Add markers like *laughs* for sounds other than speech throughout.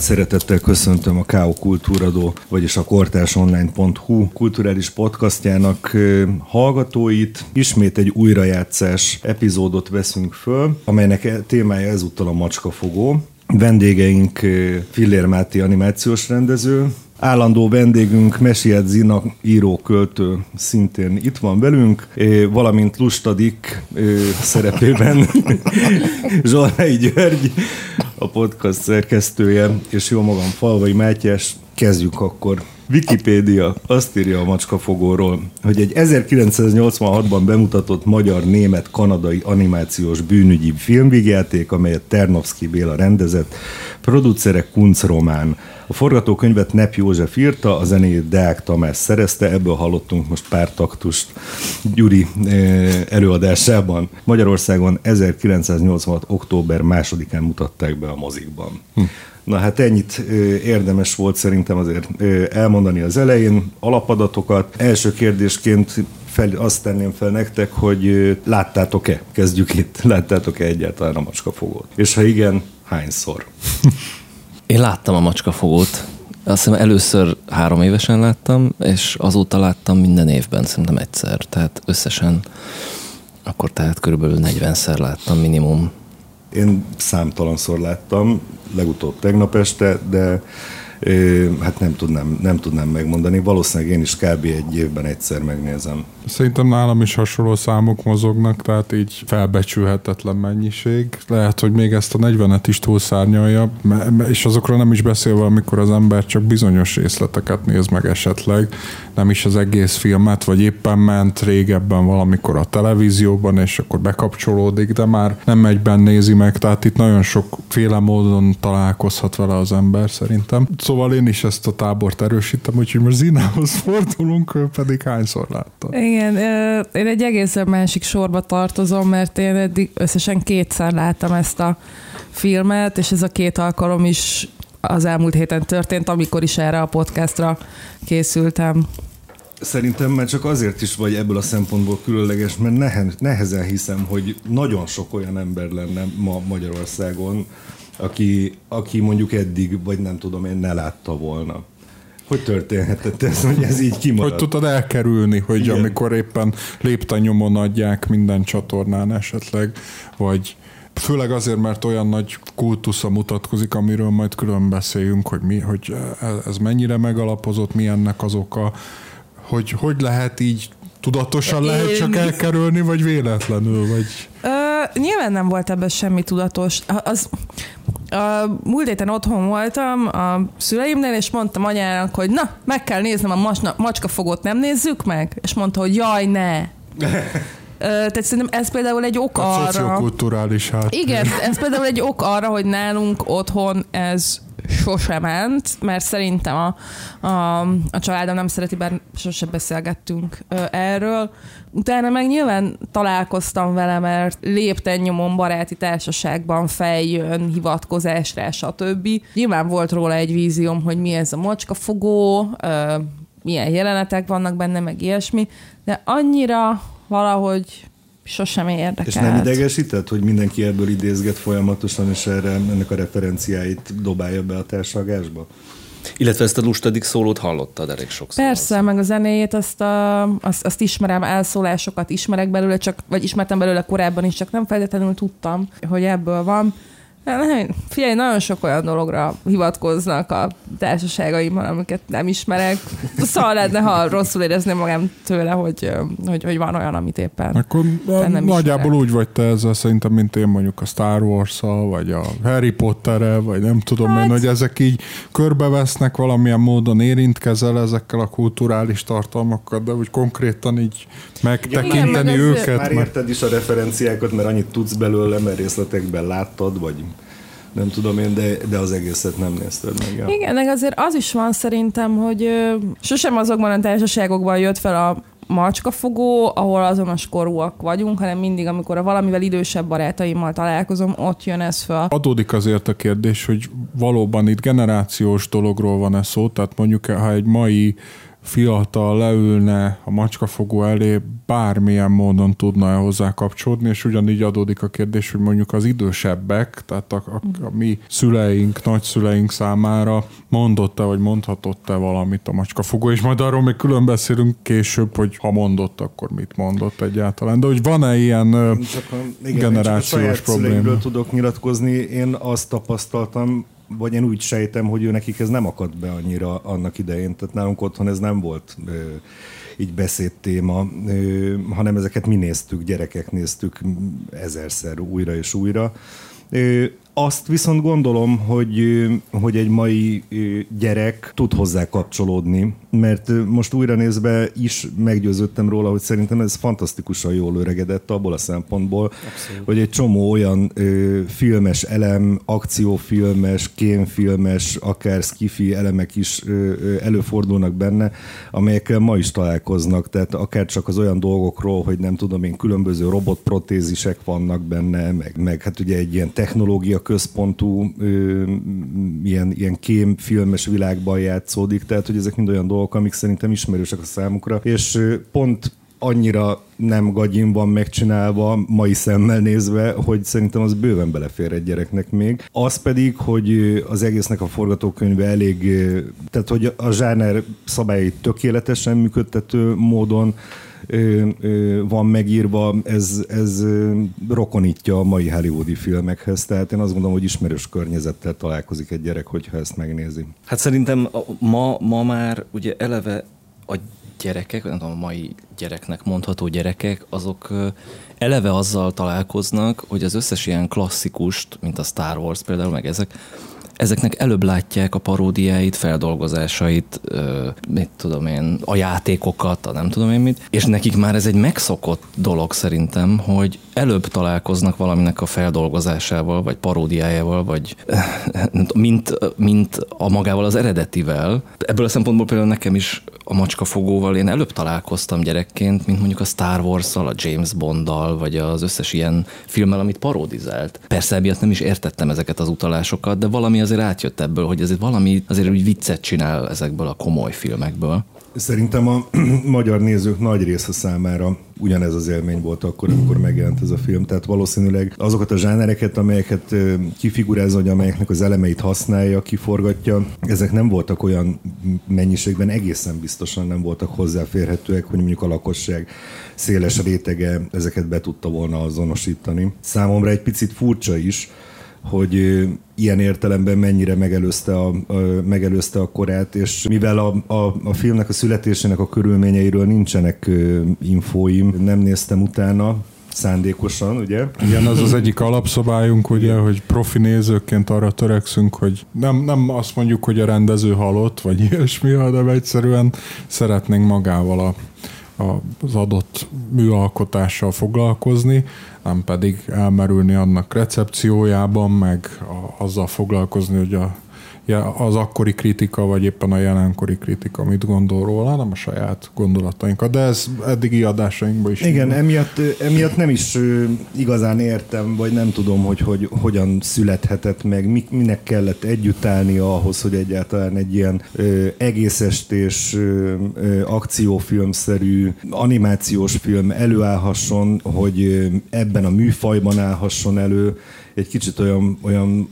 Nagy szeretettel köszöntöm a K.O. Kultúradó, vagyis a kortársonline.hu kulturális podcastjának hallgatóit. Ismét egy újrajátszás epizódot veszünk föl, amelynek e- témája ezúttal a macskafogó. Vendégeink Fillér Máté animációs rendező, Állandó vendégünk Mesiet Zina író költő szintén itt van velünk, valamint Lustadik szerepében *laughs* Zsolnai György, a podcast szerkesztője, és jó magam Falvai Mátyás. Kezdjük akkor. Wikipédia azt írja a macskafogóról, hogy egy 1986-ban bemutatott magyar-német-kanadai animációs bűnügyi filmvigjáték, amelyet Ternovszki Béla rendezett, producere Kunc Román. A forgatókönyvet Nep József írta, a zenét Deák Tamás szerezte, ebből hallottunk most pár taktust Gyuri eh, előadásában. Magyarországon 1986. október másodikán mutatták be a mozikban. Hm. Na hát ennyit érdemes volt szerintem azért elmondani az elején, alapadatokat. Első kérdésként fel, azt tenném fel nektek, hogy láttátok-e, kezdjük itt, *laughs* láttátok-e egyáltalán a macskafogót? És ha igen, hányszor? *laughs* Én láttam a macskafogót. Azt hiszem először három évesen láttam, és azóta láttam minden évben, szerintem egyszer. Tehát összesen akkor tehát körülbelül 40-szer láttam minimum. Én számtalanszor láttam, legutóbb tegnap este, de hát nem tudnám, nem tudnám megmondani. Valószínűleg én is kb. egy évben egyszer megnézem. Szerintem nálam is hasonló számok mozognak, tehát így felbecsülhetetlen mennyiség. Lehet, hogy még ezt a 40-et is túlszárnyalja, és azokról nem is beszélve, amikor az ember csak bizonyos részleteket néz meg esetleg, nem is az egész filmet, vagy éppen ment régebben valamikor a televízióban, és akkor bekapcsolódik, de már nem egyben nézi meg, tehát itt nagyon sokféle módon találkozhat vele az ember szerintem. Szóval én is ezt a tábort erősítem, úgyhogy most Zinához fordulunk, ő pedig hányszor látta. Igen, én egy egészen másik sorba tartozom, mert én eddig összesen kétszer láttam ezt a filmet, és ez a két alkalom is az elmúlt héten történt, amikor is erre a podcastra készültem. Szerintem már csak azért is vagy ebből a szempontból különleges, mert nehezen hiszem, hogy nagyon sok olyan ember lenne ma Magyarországon, aki, aki mondjuk eddig, vagy nem tudom én, ne látta volna. Hogy történhetett ez, hogy ez így kimaradt? Hogy tudod elkerülni, hogy Igen. amikor éppen léptanyomon adják minden csatornán esetleg, vagy főleg azért, mert olyan nagy kultusza mutatkozik, amiről majd külön beszéljünk, hogy, mi, hogy ez mennyire megalapozott, mi ennek az oka, hogy hogy lehet így tudatosan lehet csak elkerülni, vagy véletlenül, vagy... Ö, nyilván nem volt ebben semmi tudatos. Az, a múlt héten otthon voltam a szüleimnél, és mondtam anyának, hogy na, meg kell néznem a macska macskafogót, nem nézzük meg? És mondta, hogy jaj, ne. *laughs* Tehát szerintem ez például egy ok a arra... Szociokulturális hát. Igen, ez például egy ok arra, hogy nálunk otthon ez sose ment, mert szerintem a, a, a családom nem szereti, bár sose beszélgettünk erről. Utána meg nyilván találkoztam vele, mert lépten nyomon baráti társaságban feljön, hivatkozásra, stb. Nyilván volt róla egy vízióm, hogy mi ez a mocskafogó, ö, milyen jelenetek vannak benne, meg ilyesmi, de annyira valahogy sosem érdekelt. És nem idegesített, hogy mindenki ebből idézget folyamatosan, és erre ennek a referenciáit dobálja be a társadalásba? Illetve ezt a lustadik szólót hallottad elég sokszor. Persze, az. meg a zenéjét, azt, a, azt, azt ismerem, elszólásokat ismerek belőle, csak, vagy ismertem belőle korábban is, csak nem feltétlenül tudtam, hogy ebből van. Figyelj, nagyon sok olyan dologra hivatkoznak a társaságaimban, amiket nem ismerek. Szóval lenne, ha rosszul érezném magam tőle, hogy, hogy, hogy van olyan, amit éppen Akkor nem nagyjából ismerek. úgy vagy te ezzel szerintem, mint én mondjuk a Star wars vagy a Harry potter vagy nem tudom hát, én, hogy ezek így körbevesznek, valamilyen módon érintkezel ezekkel a kulturális tartalmakkal, de úgy konkrétan így megtekinteni Igen, őket. Már érted is a referenciákat, mert annyit tudsz belőle, mert részletekben láttad, vagy nem tudom én, de, de az egészet nem nézted meg. Ja. Igen, meg azért az is van szerintem, hogy ö, sosem azokban a társaságokban jött fel a macskafogó, ahol azonos korúak vagyunk, hanem mindig, amikor a valamivel idősebb barátaimmal találkozom, ott jön ez fel. Adódik azért a kérdés, hogy valóban itt generációs dologról van ez szó, tehát mondjuk ha egy mai fiatal leülne a macskafogó elé, bármilyen módon tudna -e hozzá kapcsolódni, és ugyanígy adódik a kérdés, hogy mondjuk az idősebbek, tehát a, a, a mi szüleink, nagyszüleink számára mondotta, vagy mondhatott-e valamit a macskafogó, és majd arról még külön beszélünk később, hogy ha mondott, akkor mit mondott egyáltalán. De hogy van-e ilyen csak igen, generációs csak a probléma? tudok nyilatkozni, én azt tapasztaltam, vagy én úgy sejtem, hogy ő nekik ez nem akadt be annyira annak idején, tehát nálunk otthon ez nem volt ö, így beszédtéma, ö, hanem ezeket mi néztük, gyerekek néztük ezerszer újra és újra. Ö, azt viszont gondolom, hogy, hogy egy mai gyerek tud hozzá kapcsolódni, mert most újra nézve is meggyőződtem róla, hogy szerintem ez fantasztikusan jól öregedett abból a szempontból, Abszolút. hogy egy csomó olyan ö, filmes elem, akciófilmes, kémfilmes, akár skifi elemek is ö, ö, előfordulnak benne, amelyekkel ma is találkoznak, tehát akár csak az olyan dolgokról, hogy nem tudom én, különböző robotprotézisek vannak benne, meg, meg hát ugye egy ilyen technológia központú ö, ilyen, ilyen kémfilmes világban játszódik, tehát hogy ezek mind olyan dolgok, amik szerintem ismerősek a számukra, és ö, pont annyira nem gagyin van megcsinálva, mai szemmel nézve, hogy szerintem az bőven belefér egy gyereknek még. Az pedig, hogy az egésznek a forgatókönyve elég, tehát hogy a zsáner szabályait tökéletesen működtető módon van megírva, ez, ez rokonítja a mai hollywoodi filmekhez, tehát én azt gondolom, hogy ismerős környezettel találkozik egy gyerek, hogyha ezt megnézi. Hát szerintem ma, ma már ugye eleve a gyerekek, nem tudom, a mai gyereknek mondható gyerekek, azok eleve azzal találkoznak, hogy az összes ilyen klasszikust, mint a Star Wars például, meg ezek, ezeknek előbb látják a paródiáit, feldolgozásait, mit tudom én, a játékokat, a nem tudom én mit, és nekik már ez egy megszokott dolog szerintem, hogy előbb találkoznak valaminek a feldolgozásával, vagy paródiájával, vagy mint, mint a magával az eredetivel. Ebből a szempontból például nekem is a macskafogóval én előbb találkoztam gyerekként, mint mondjuk a Star Wars-szal, a James Bonddal, vagy az összes ilyen filmmel, amit parodizált. Persze emiatt nem is értettem ezeket az utalásokat, de valami azért átjött ebből, hogy azért valami azért úgy viccet csinál ezekből a komoly filmekből. Szerintem a *clears throat* magyar nézők nagy része számára ugyanez az élmény volt akkor, amikor megjelent ez a film. Tehát valószínűleg azokat a zsánereket, amelyeket kifigurázza, hogy amelyeknek az elemeit használja, kiforgatja, ezek nem voltak olyan mennyiségben, egészen biztosan nem voltak hozzáférhetőek, hogy mondjuk a lakosság széles rétege ezeket be tudta volna azonosítani. Számomra egy picit furcsa is, hogy ilyen értelemben mennyire megelőzte a, a, megelőzte a korát, és mivel a, a, a filmnek a születésének a körülményeiről nincsenek infóim, nem néztem utána, szándékosan, ugye? Igen, az az egyik alapszabályunk, ugye, hogy profi nézőként arra törekszünk, hogy nem, nem azt mondjuk, hogy a rendező halott, vagy *laughs* ilyesmi, hanem egyszerűen szeretnénk magával a az adott műalkotással foglalkozni, nem pedig elmerülni annak recepciójában, meg a, azzal foglalkozni, hogy a az akkori kritika, vagy éppen a jelenkori kritika mit gondol róla, nem a saját gondolatainkat, de ez eddigi adásainkban is. Igen, emiatt, emiatt nem is igazán értem, vagy nem tudom, hogy, hogy hogyan születhetett meg, minek kellett együtt állnia ahhoz, hogy egyáltalán egy ilyen ö, egész estés ö, ö, akciófilmszerű animációs film előállhasson, hogy ebben a műfajban állhasson elő, egy kicsit olyan, olyan,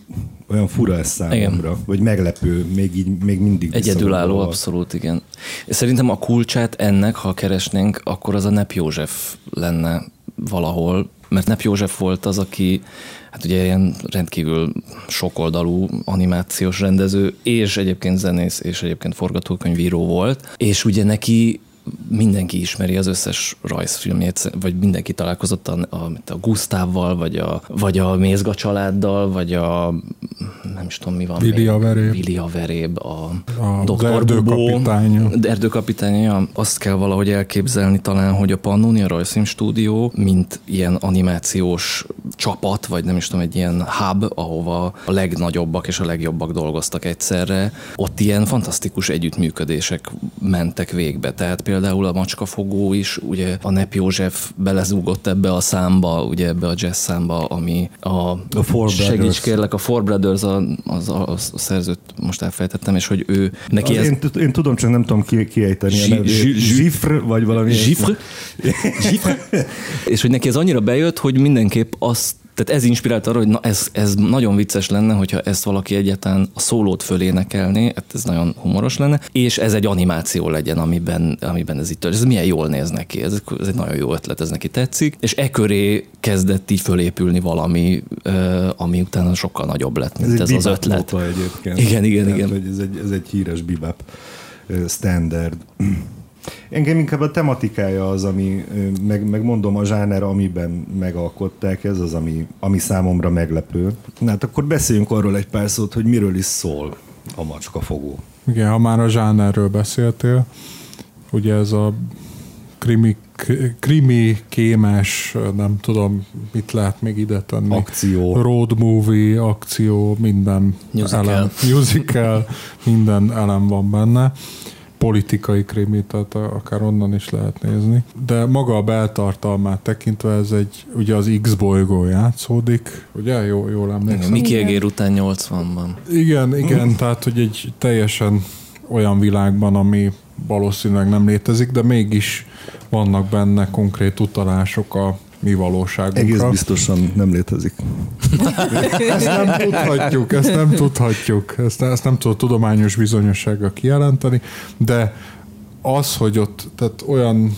olyan fura ez számomra, igen. vagy meglepő, még így még mindig. Egyedülálló, abszolút, igen. Szerintem a kulcsát ennek, ha keresnénk, akkor az a Nep József lenne valahol, mert Nep József volt az, aki hát ugye ilyen rendkívül sokoldalú animációs rendező, és egyébként zenész, és egyébként forgatókönyvíró volt, és ugye neki mindenki ismeri az összes rajzfilmjét, vagy mindenki találkozott a, a, a Gusztávval, vagy a, vagy a Mézga családdal, vagy a nem is tudom mi van Vili veréb. Vili a veréb, a, a Dr. Erdőkapitánya. Erdőkapitánya. Azt kell valahogy elképzelni talán, hogy a Pannonia Rajzfilm Stúdió, mint ilyen animációs csapat, vagy nem is tudom, egy ilyen hub, ahova a legnagyobbak és a legjobbak dolgoztak egyszerre. Ott ilyen fantasztikus együttműködések mentek végbe. Tehát például a macskafogó is, ugye a Nep József belezúgott ebbe a számba, ugye ebbe a jazz számba, ami a, A Four segíts kérlek, a Four Brothers, a, az, a, a szerzőt most elfelejtettem, és hogy ő neki Az ez... én, én, tudom, csak nem tudom ki, kiejteni Zsifr, vagy valami. Zsifr? *laughs* Zsifr? és hogy neki ez annyira bejött, hogy mindenképp azt tehát ez inspirált arra, hogy na ez, ez nagyon vicces lenne, hogyha ezt valaki egyáltalán a szólót fölénekelné, hát ez nagyon humoros lenne, és ez egy animáció legyen, amiben, amiben ez itt Ez milyen jól néz neki, ez, ez egy nagyon jó ötlet, ez neki tetszik, és e köré kezdett így fölépülni valami, ami utána sokkal nagyobb lett, mint ez, egy az bebop ötlet. egyébként. Igen, igen, igen. Hogy ez, egy, ez egy híres bebop ö, standard. Engem inkább a tematikája az, ami, meg, meg mondom, a zsáner, amiben megalkották, ez az, ami, ami számomra meglepő. Na hát akkor beszéljünk arról egy pár szót, hogy miről is szól a macskafogó. Igen, ha már a zsánerről beszéltél, ugye ez a krimi, krimi kémes, nem tudom, mit lehet még ide tenni. Akció. Road movie, akció, minden Musical. elem. Musical, minden elem van benne. Politikai krimi, tehát akár onnan is lehet nézni. De maga a beltartalmát tekintve ez egy, ugye az X bolygó játszódik, ugye? Jó, jól emlékszem. Miki Egér után 80-ban. Igen, igen, tehát hogy egy teljesen olyan világban, ami valószínűleg nem létezik, de mégis vannak benne konkrét utalások a mi valóságunkra. Egész biztosan nem létezik. *laughs* Ezt nem tudhatjuk, ezt nem tudhatjuk, ezt, ezt nem tud tudományos bizonyossággal kijelenteni, de az, hogy ott tehát olyan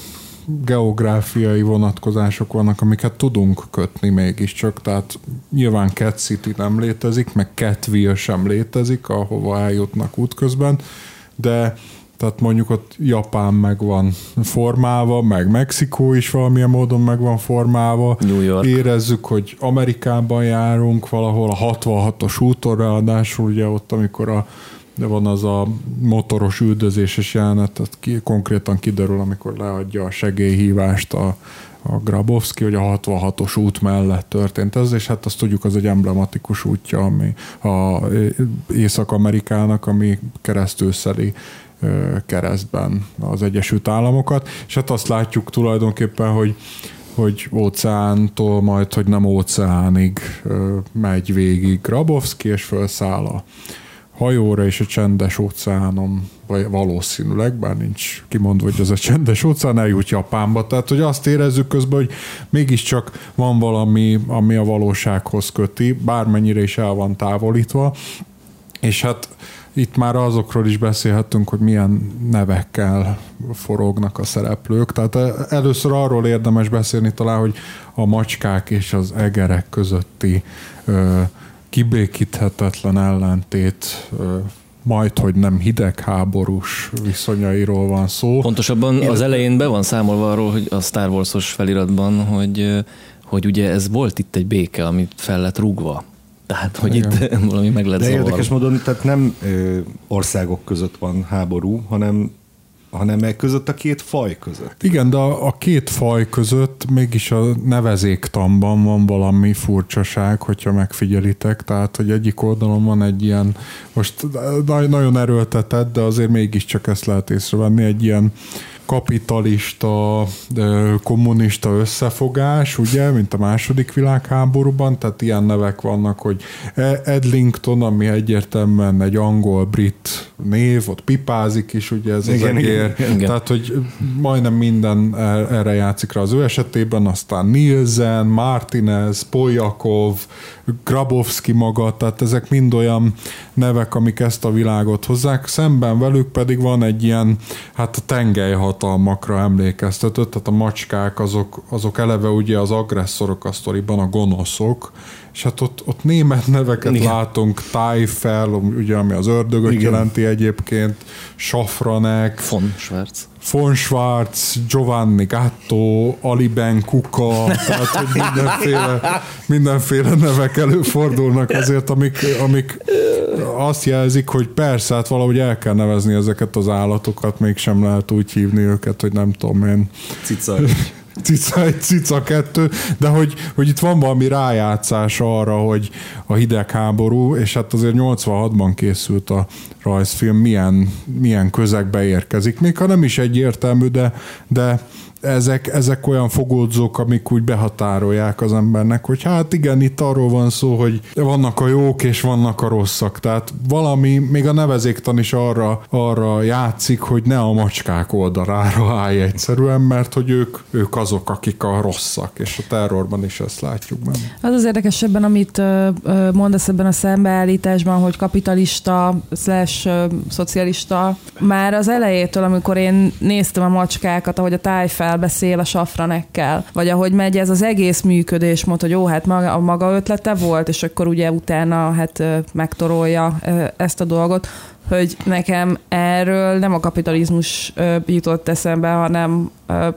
geográfiai vonatkozások vannak, amiket tudunk kötni mégiscsak, tehát nyilván Cat City nem létezik, meg Catville sem létezik, ahova eljutnak útközben, de tehát mondjuk ott Japán meg van formálva, meg Mexikó is valamilyen módon meg van formálva. New York. Érezzük, hogy Amerikában járunk valahol a 66-os úton, ráadásul ugye ott, amikor a de van az a motoros üldözéses jelenet, tehát ki, konkrétan kiderül, amikor leadja a segélyhívást a, a Grabowski, hogy a 66-os út mellett történt ez, és hát azt tudjuk, az egy emblematikus útja, ami a Észak-Amerikának, ami keresztül szeli keresztben az Egyesült Államokat, és hát azt látjuk tulajdonképpen, hogy hogy óceántól majd, hogy nem óceánig megy végig Grabowski, és felszáll a hajóra és a csendes óceánon, vagy valószínűleg, bár nincs kimondva, hogy ez a csendes óceán eljut Japánba. Tehát, hogy azt érezzük közben, hogy mégiscsak van valami, ami a valósághoz köti, bármennyire is el van távolítva. És hát itt már azokról is beszélhetünk, hogy milyen nevekkel forognak a szereplők. Tehát először arról érdemes beszélni talán, hogy a macskák és az egerek közötti ö, kibékíthetetlen ellentét ö, majd, hogy nem hidegháborús viszonyairól van szó. Pontosabban az elején be van számolva arról, hogy a Star Wars-os feliratban, hogy, hogy ugye ez volt itt egy béke, amit fel lett rúgva. Tehát, hogy Igen. itt valami meg lett De zavarva. érdekes módon, tehát nem ö, országok között van háború, hanem hanem e között a két faj között. Igen, de a, a két faj között mégis a nevezéktamban van valami furcsaság, hogyha megfigyelitek, tehát hogy egyik oldalon van egy ilyen, most na- nagyon erőltetett, de azért mégiscsak ezt lehet észrevenni, egy ilyen kapitalista, kommunista összefogás, ugye, mint a második világháborúban, tehát ilyen nevek vannak, hogy E- Edlington, ami egyértelműen egy angol-brit név, ott pipázik is, ugye ez az Igen, egér. igen, igen. Tehát, hogy majdnem minden er- erre játszik rá az ő esetében, aztán Nielsen, Martinez, Poljakov, Grabowski maga, tehát ezek mind olyan nevek, amik ezt a világot hozzák. Szemben velük pedig van egy ilyen, hát a tengelyhatalmakra emlékeztető, tehát a macskák azok, azok eleve ugye az agresszorok a sztoriban, a gonoszok, és hát ott, ott német neveket Igen. Látunk, Tájfel, ugye ami az ördögöt Igen. Jelenti egyébként, Safranek, Von Schwarz. von Schwarz, Giovanni Gatto, Aliben Kuka, tehát hogy mindenféle, mindenféle nevek előfordulnak azért, amik, amik azt jelzik, hogy persze, hát valahogy el kell nevezni ezeket az állatokat, mégsem lehet úgy hívni őket, hogy nem tudom én, Cica. Cica egy, cica kettő, de hogy, hogy itt van valami rájátszás arra, hogy a hidegháború, és hát azért 86-ban készült a rajzfilm, milyen, milyen közegbe érkezik. Még ha nem is egyértelmű, de, de ezek, ezek olyan fogódzók, amik úgy behatárolják az embernek, hogy hát igen, itt arról van szó, hogy vannak a jók és vannak a rosszak. Tehát valami, még a nevezéktan is arra, arra játszik, hogy ne a macskák oldalára állj egyszerűen, mert hogy ők, ők azok, akik a rosszak, és a terrorban is ezt látjuk benne. Az az érdekesebben, amit mondasz ebben a szembeállításban, hogy kapitalista slash szocialista, már az elejétől, amikor én néztem a macskákat, ahogy a tájfel beszél a safranekkel, vagy ahogy megy ez az egész működés, mondta, hogy jó, hát maga, a maga ötlete volt, és akkor ugye utána hát megtorolja ezt a dolgot, hogy nekem erről nem a kapitalizmus jutott eszembe, hanem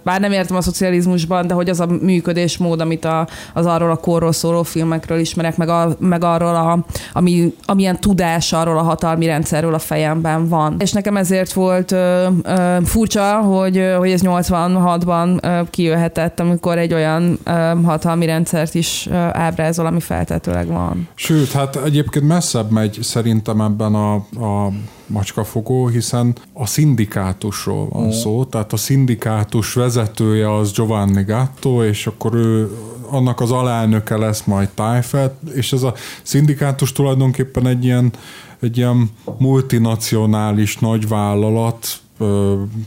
bár nem értem a szocializmusban, de hogy az a működésmód, amit a, az arról a korról szóló filmekről ismerek, meg, a, meg arról, a, ami, amilyen tudás arról a hatalmi rendszerről a fejemben van. És nekem ezért volt ö, ö, furcsa, hogy, hogy ez 86-ban ö, kijöhetett, amikor egy olyan ö, hatalmi rendszert is ö, ábrázol, ami feltetőleg van. Sőt, hát egyébként messzebb megy szerintem ebben a, a macskafogó, hiszen a szindikátusról van mm. szó, tehát a szindikátus vezetője az Giovanni Gatto, és akkor ő annak az alelnöke lesz majd Tájfelt, és ez a szindikátus tulajdonképpen egy ilyen, egy ilyen multinacionális nagyvállalat,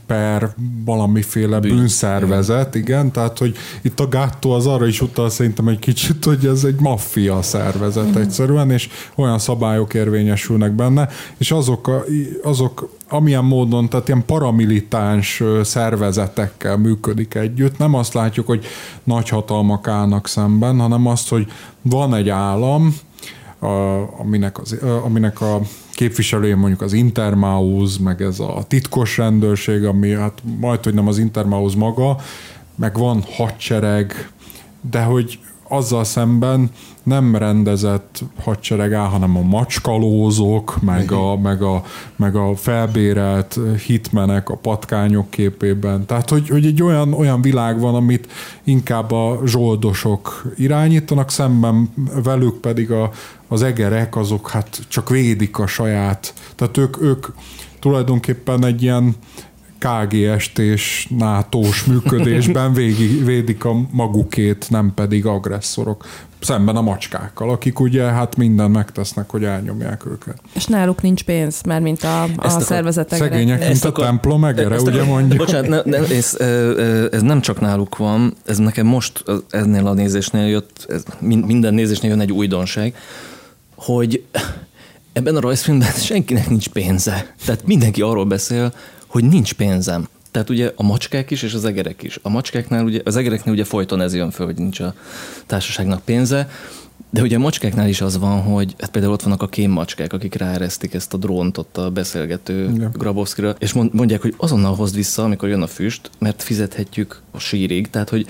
per valamiféle Bűn. bűnszervezet, igen, tehát hogy itt a gatto az arra is utal szerintem egy kicsit, hogy ez egy maffia szervezet mm. egyszerűen, és olyan szabályok érvényesülnek benne, és azok, a, azok amilyen módon, tehát ilyen paramilitáns szervezetekkel működik együtt, nem azt látjuk, hogy nagyhatalmak állnak szemben, hanem azt, hogy van egy állam, a, aminek, az, aminek a képviselője mondjuk az Intermaus, meg ez a titkos rendőrség, ami hát majd, hogy nem az Intermaus maga, meg van hadsereg, de hogy azzal szemben nem rendezett hadsereg áll, hanem a macskalózók, meg a, meg a, meg a felbérelt hitmenek a patkányok képében. Tehát, hogy, hogy egy olyan, olyan világ van, amit inkább a zsoldosok irányítanak, szemben velük pedig a, az egerek, azok hát csak védik a saját, tehát ők, ők tulajdonképpen egy ilyen KGST és NATO-s működésben *laughs* végig, védik a magukét, nem pedig agresszorok. Szemben a macskákkal, akik ugye hát minden megtesznek, hogy elnyomják őket. És náluk nincs pénz, mert mint a, a szervezetek. Szegények, mint a akar, templom egere, ugye mondjuk. Bocsánat, ne, ne, ez, ez nem csak náluk van, ez nekem most ennél a nézésnél jött, ez minden nézésnél jön egy újdonság, hogy ebben a rajzfilmben senkinek nincs pénze. Tehát mindenki arról beszél, hogy nincs pénzem. Tehát ugye a macskák is, és az egerek is. A macskáknál ugye, az egereknél ugye folyton ez jön föl, hogy nincs a társaságnak pénze, de ugye a macskáknál is az van, hogy hát például ott vannak a kémmacskák, akik ráeresztik ezt a drónt ott a beszélgető ja. Grabowski-ra, és mondják, hogy azonnal hozd vissza, amikor jön a füst, mert fizethetjük a sírig. Tehát, hogy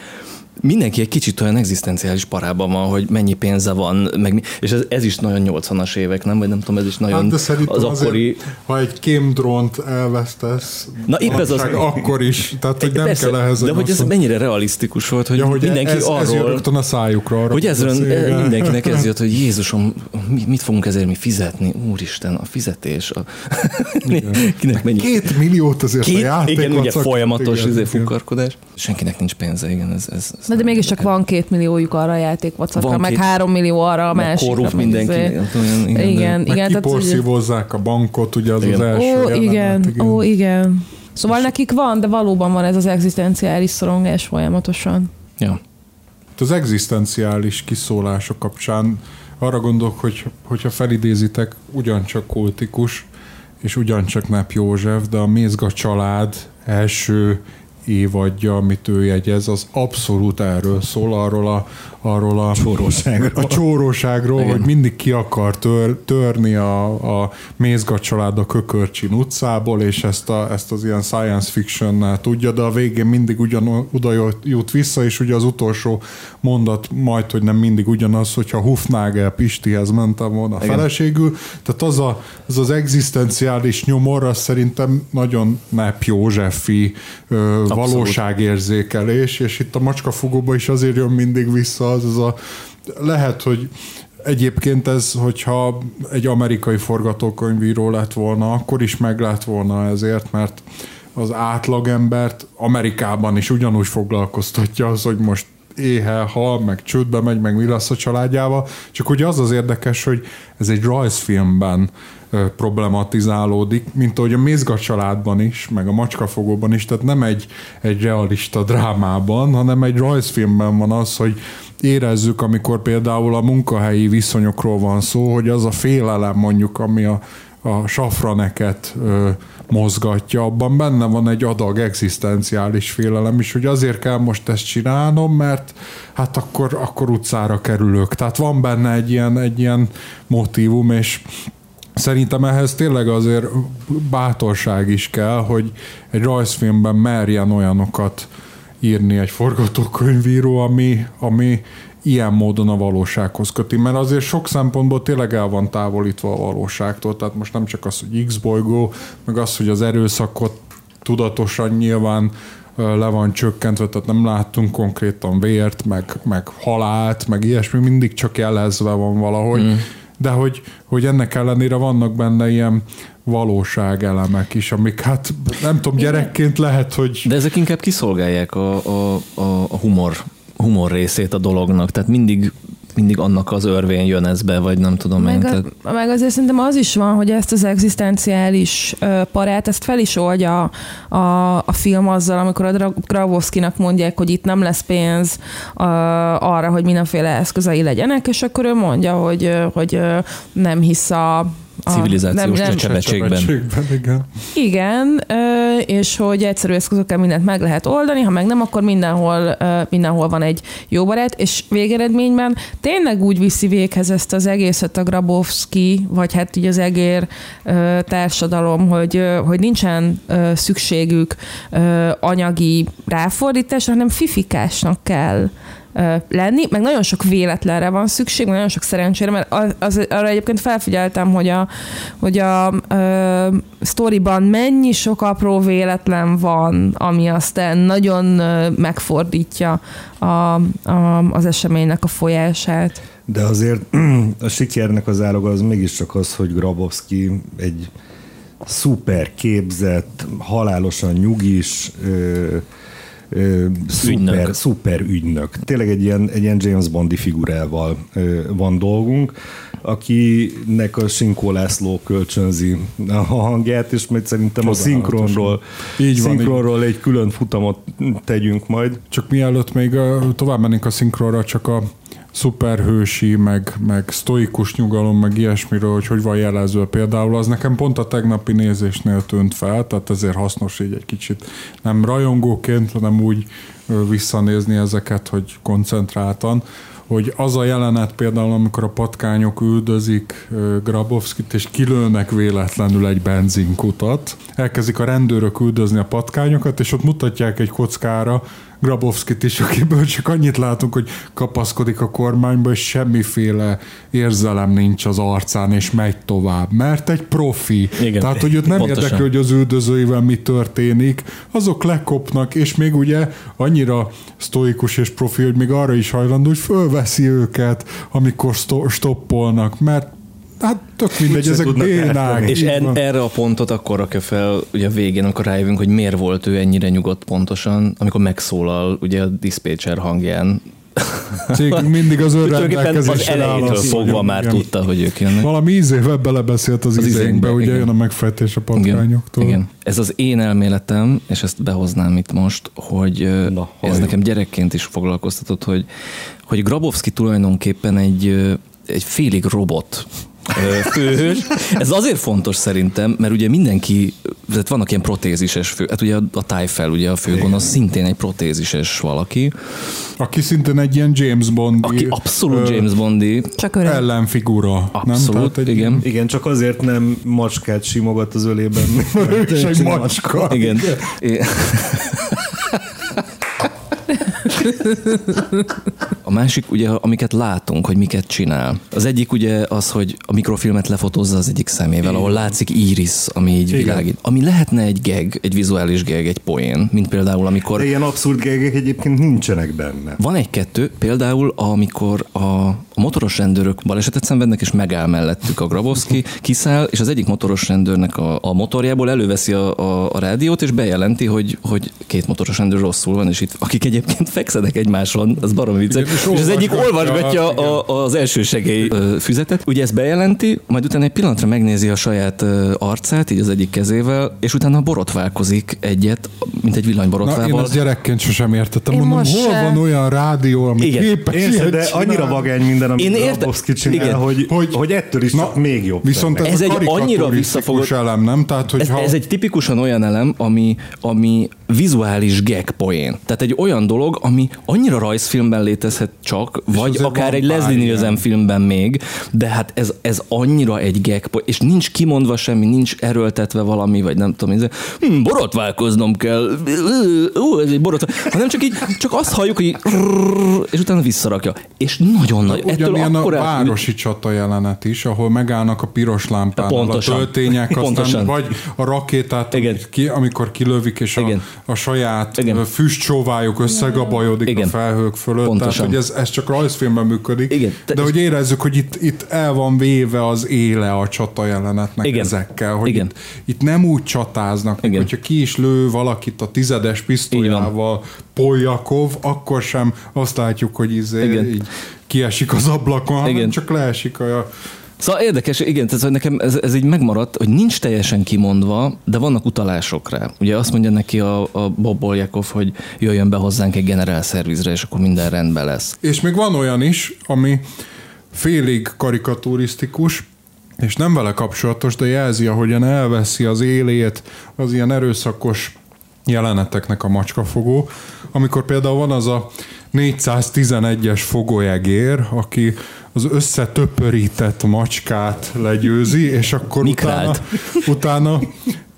mindenki egy kicsit olyan egzisztenciális parában van, hogy mennyi pénze van, meg, és ez, ez is nagyon 80-as évek, nem? Vagy nem tudom, ez is nagyon hát de az akkori... ha egy kémdrónt elvesztesz, Na, épp ez az... akkor is, tehát hogy nem Persze, kell ehhez... De hogy ez mennyire realisztikus volt, hogy, ja, hogy mindenki ez, arról... Ez a szájukra. Arra hogy ez mindenkinek ez jött, hogy *laughs* Jézusom, mit fogunk ezért mi fizetni? Úristen, a fizetés. A... *laughs* Kinek mennyi? Két milliót azért Két, a játék Igen, ugye folyamatos igen, izé, fukarkodás. Senkinek nincs pénze, igen, ez, ez, Na de mégiscsak van két milliójuk arra a játékvacakra, meg két... három millió arra a másikra. Korrupt mindenki. Izé. Igen, igen. Meg igen kiporszívozzák a bankot, ugye az igen. az első Ó, jelenet, igen, igen. Ó, igen. Szóval nekik van, de valóban van ez az egzisztenciális szorongás folyamatosan. Ja. Az egzisztenciális kiszólások kapcsán arra gondolok, hogy hogyha felidézitek, ugyancsak kultikus, és ugyancsak Nep József, de a Mézga család első évadja, amit ő jegyez, az abszolút erről szól, arról a, arról a csóróságról, a csóróságról hogy mindig ki akar tör, törni a, a Mézgat család a Kökörcsin utcából, és ezt, a, ezt az ilyen science fiction tudja, de a végén mindig ugyan oda jut vissza, és ugye az utolsó mondat majd, hogy nem mindig ugyanaz, hogyha Hufnagel Pistihez mentem volna a feleségül, tehát az, a, az az egzisztenciális nyomor, az szerintem nagyon Nep Józsefi, Abszolút. valóságérzékelés, és itt a macskafogóba is azért jön mindig vissza az, az a lehet, hogy Egyébként ez, hogyha egy amerikai forgatókönyvíró lett volna, akkor is meg lett volna ezért, mert az átlagembert Amerikában is ugyanúgy foglalkoztatja az, hogy most éhe, hal, meg csődbe megy, meg mi lesz a családjával. Csak ugye az az érdekes, hogy ez egy rajzfilmben problematizálódik, mint ahogy a Mézga családban is, meg a Macskafogóban is, tehát nem egy, egy realista drámában, hanem egy rajzfilmben van az, hogy érezzük, amikor például a munkahelyi viszonyokról van szó, hogy az a félelem mondjuk, ami a, a safraneket ö, mozgatja, abban benne van egy adag egzisztenciális félelem is, hogy azért kell most ezt csinálnom, mert hát akkor, akkor utcára kerülök. Tehát van benne egy ilyen, egy ilyen motivum, és Szerintem ehhez tényleg azért bátorság is kell, hogy egy rajzfilmben merjen olyanokat írni egy forgatókönyvíró, ami, ami ilyen módon a valósághoz köti, mert azért sok szempontból tényleg el van távolítva a valóságtól, tehát most nem csak az, hogy X-bolygó, meg az, hogy az erőszakot tudatosan nyilván le van csökkentve, tehát nem láttunk konkrétan vért, meg, meg halált, meg ilyesmi, mindig csak jelezve van valahogy, mm. De hogy, hogy ennek ellenére vannak benne ilyen valóságelemek is, amik hát nem tudom, gyerekként lehet, hogy De ezek inkább kiszolgálják a, a, a, a humor, humor részét a dolognak, tehát mindig mindig annak az örvén jön ez be, vagy nem tudom én. Meg, Tehát, a, meg azért szerintem az is van, hogy ezt az egzisztenciális ö, parát, ezt fel is oldja a, a film azzal, amikor a Grabowskinak mondják, hogy itt nem lesz pénz ö, arra, hogy mindenféle eszközei legyenek, és akkor ő mondja, hogy, ö, hogy ö, nem hisz a a- Civilizációs csecsemőségben. Csecsemőségben, igen. igen, ö, és hogy egyszerű eszközökkel mindent meg lehet oldani, ha meg nem, akkor mindenhol, mindenhol van egy jó barát, és végeredményben tényleg úgy viszi véghez ezt az egészet a Grabowski, vagy hát így az egér társadalom, hogy, hogy nincsen szükségük anyagi ráfordításra, hanem fifikásnak kell lenni, meg nagyon sok véletlenre van szükség, meg nagyon sok szerencsére, mert az, az, arra egyébként felfigyeltem, hogy a, hogy a ö, sztoriban mennyi sok apró véletlen van, ami aztán nagyon ö, megfordítja a, a, az eseménynek a folyását. De azért *clears throat* a sikernek az áloga az mégiscsak az, hogy Grabowski egy szuper képzett, halálosan nyugis, ö, ö, szuper, Ügynök. szuper ügynök. Tényleg egy ilyen, egy ilyen James Bondi figurával ö, van dolgunk, akinek a Sinkó László kölcsönzi a hangját, és majd szerintem a szinkronról, Így van, szinkronról egy külön futamot tegyünk majd. Csak mielőtt még tovább mennénk a szinkronra, csak a szuperhősi, meg, meg sztoikus nyugalom, meg ilyesmiről, hogy hogy van jelezve. Például, az nekem pont a tegnapi nézésnél tűnt fel, tehát ezért hasznos így egy kicsit nem rajongóként, hanem úgy visszanézni ezeket, hogy koncentráltan, hogy az a jelenet például, amikor a patkányok üldözik Grabowskit, és kilőnek véletlenül egy benzinkutat, elkezdik a rendőrök üldözni a patkányokat, és ott mutatják egy kockára Grabowskit is, akiből csak annyit látunk, hogy kapaszkodik a kormányba, és semmiféle érzelem nincs az arcán, és megy tovább, mert egy profi. Igen. Tehát, hogy őt nem Pontosan. érdekli, hogy az üldözőivel mi történik, azok lekopnak, és még ugye annyira sztoikus és profi, hogy még arra is hajlandó, hogy fölveszi őket, amikor sto- stoppolnak, mert hát tök mindegy, ezek bénák. És en, erre a pontot akkor rakja fel ugye a végén, amikor rájövünk, hogy miért volt ő ennyire nyugodt pontosan, amikor megszólal ugye a dispatcher hangján. Cégünk *laughs* mindig az önrendelkezésre áll elejétől az, fogva már igen. tudta, hogy ők jönnek. Valami íz éve belebeszélt az, Az izénkbe, ugye igen. jön a megfejtés a Igen, patkányoktól. igen. Ez az én elméletem, és ezt behoznám itt most, hogy Na, ez nekem gyerekként is foglalkoztatott, hogy, hogy Grabowski tulajdonképpen egy, egy félig robot főhős. Ez azért fontos szerintem, mert ugye mindenki, tehát vannak ilyen protézises fő, hát ugye a, a Tyfel, ugye a főgonosz szintén egy protézises valaki, Aki szintén egy ilyen James Bond aki abszolút James Bondi, Csak öreg. ellenfigura. abszolút, nem? Tehát egy, igen. Igen, csak azért nem macskát simogat az ölében. *laughs* Ő is egy macska. Igen. É- *laughs* *laughs* A másik ugye, amiket látunk, hogy miket csinál. Az egyik ugye az, hogy a mikrofilmet lefotózza az egyik szemével, ahol látszik iris, ami így Igen. világít. Ami lehetne egy gag, egy vizuális gag, egy poén, mint például amikor De ilyen abszurd gegek egyébként nincsenek benne. van egy-kettő, például amikor a, a motoros rendőrök balesetet szenvednek, és megáll mellettük a Grabowski, kiszáll, és az egyik motoros rendőrnek a, a motorjából előveszi a, a, a rádiót, és bejelenti, hogy, hogy két motoros rendőr rosszul van, és itt akik egyébként fekszenek egymáson, az baromi vicces, és és, az egyik olvasgatja, olvasgatja a, az első segély füzetet. Ugye ezt bejelenti, majd utána egy pillanatra megnézi a saját arcát, így az egyik kezével, és utána borotválkozik egyet, mint egy Na, én villanyborotvával. ezt gyerekként sosem értettem. Én Mondom, hol se. van olyan rádió, ami Igen. képes ilyet de csinálni? annyira vagány minden, amit Én értem. Grabowski csinál, Igen. hogy, Hogy- hogy, ettől is Na, csak még jobb. Viszont ez, Ez egy annyira visszafogott- elem, nem? Tehát, hogy Ez, ha... ez egy tipikusan olyan elem, ami, ami vizuális gag poén. Tehát egy olyan dolog, ami annyira rajzfilmben létezhet csak, vagy azért akár egy pár Leslie. Nielsen filmben még, de hát ez, ez annyira egy gag és nincs kimondva semmi, nincs erőltetve valami, vagy nem tudom, ez, hm, borotválkoznom kell, ú, ez egy borotvál, hanem csak így, csak azt halljuk, hogy és utána visszarakja. És nagyon nagy. Ugyanilyen a városi csata jelenet is, ahol megállnak a piros Pontosan. a töltények, aztán Pontosan. vagy a rakétát, Igen. ki, amikor kilövik, és a, Igen. a saját Igen. füstcsóvájuk összegabajodik Igen. a felhők fölött. Pontosan. Tehát, ez, ez csak rajzfilmben működik. Igen. Te- De hogy érezzük, hogy itt, itt el van véve az éle a csata jelenetnek Igen. ezekkel, hogy Igen. Itt, itt nem úgy csatáznak, Igen. hogyha ki is lő valakit a tizedes pisztolyával Poljakov, akkor sem azt látjuk, hogy izé, Igen. így kiesik az ablakon, hanem Igen. csak leesik a... Szóval érdekes, igen, tehát nekem ez, ez így megmaradt, hogy nincs teljesen kimondva, de vannak utalások rá. Ugye azt mondja neki a, a Bob Boljakov, hogy jöjjön be hozzánk egy generál szervizre, és akkor minden rendben lesz. És még van olyan is, ami félig karikaturisztikus, és nem vele kapcsolatos, de jelzi, ahogyan elveszi az élét az ilyen erőszakos jeleneteknek a macskafogó, amikor például van az a 411-es fogóegér, aki az összetöpörített macskát legyőzi, és akkor utána, Mikrált. utána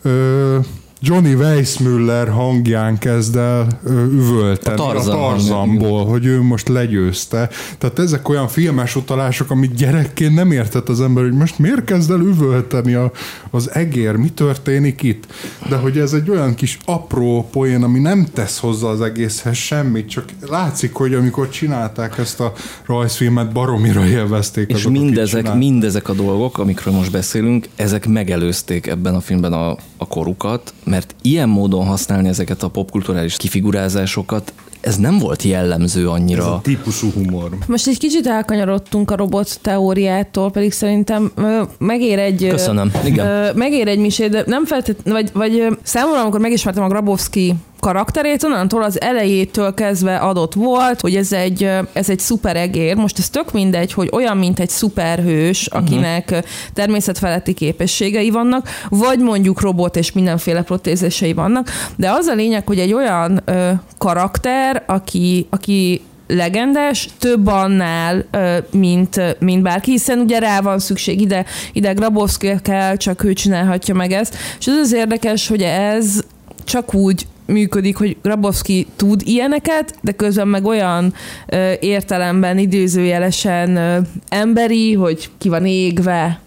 ö, Johnny Weissmuller hangján kezd el üvölteni A Tarzan a Tarzanból, hogy ő most legyőzte. Tehát ezek olyan filmes utalások, amit gyerekként nem értett az ember, hogy most miért kezd el üvölteni a, az egér, mi történik itt. De hogy ez egy olyan kis apró poén, ami nem tesz hozzá az egészhez semmit, csak látszik, hogy amikor csinálták ezt a rajzfilmet, baromira élvezték És azok, mindezek, mindezek a dolgok, amikről most beszélünk, ezek megelőzték ebben a filmben a, a korukat, mert ilyen módon használni ezeket a popkulturális kifigurázásokat, ez nem volt jellemző Ez annyira. a típusú humor. Most egy kicsit elkanyarodtunk a robot teóriától, pedig szerintem megér egy... Köszönöm. Igen. Megér egy misé, de nem feltétlenül, vagy, vagy számomra, amikor megismertem a Grabowski karakterét, onnantól az elejétől kezdve adott volt, hogy ez egy, ez egy szuperegér. Most ez tök mindegy, hogy olyan, mint egy szuperhős, akinek uh-huh. természetfeletti képességei vannak, vagy mondjuk robot és mindenféle protézései vannak, de az a lényeg, hogy egy olyan ö, karakter, aki, aki legendás, több annál, mint, mint bárki, hiszen ugye rá van szükség ide, ide Grabowski kell, csak ő csinálhatja meg ezt. És ez az érdekes, hogy ez csak úgy működik, hogy Grabowski tud ilyeneket, de közben meg olyan ö, értelemben idézőjelesen ö, emberi, hogy ki van égve,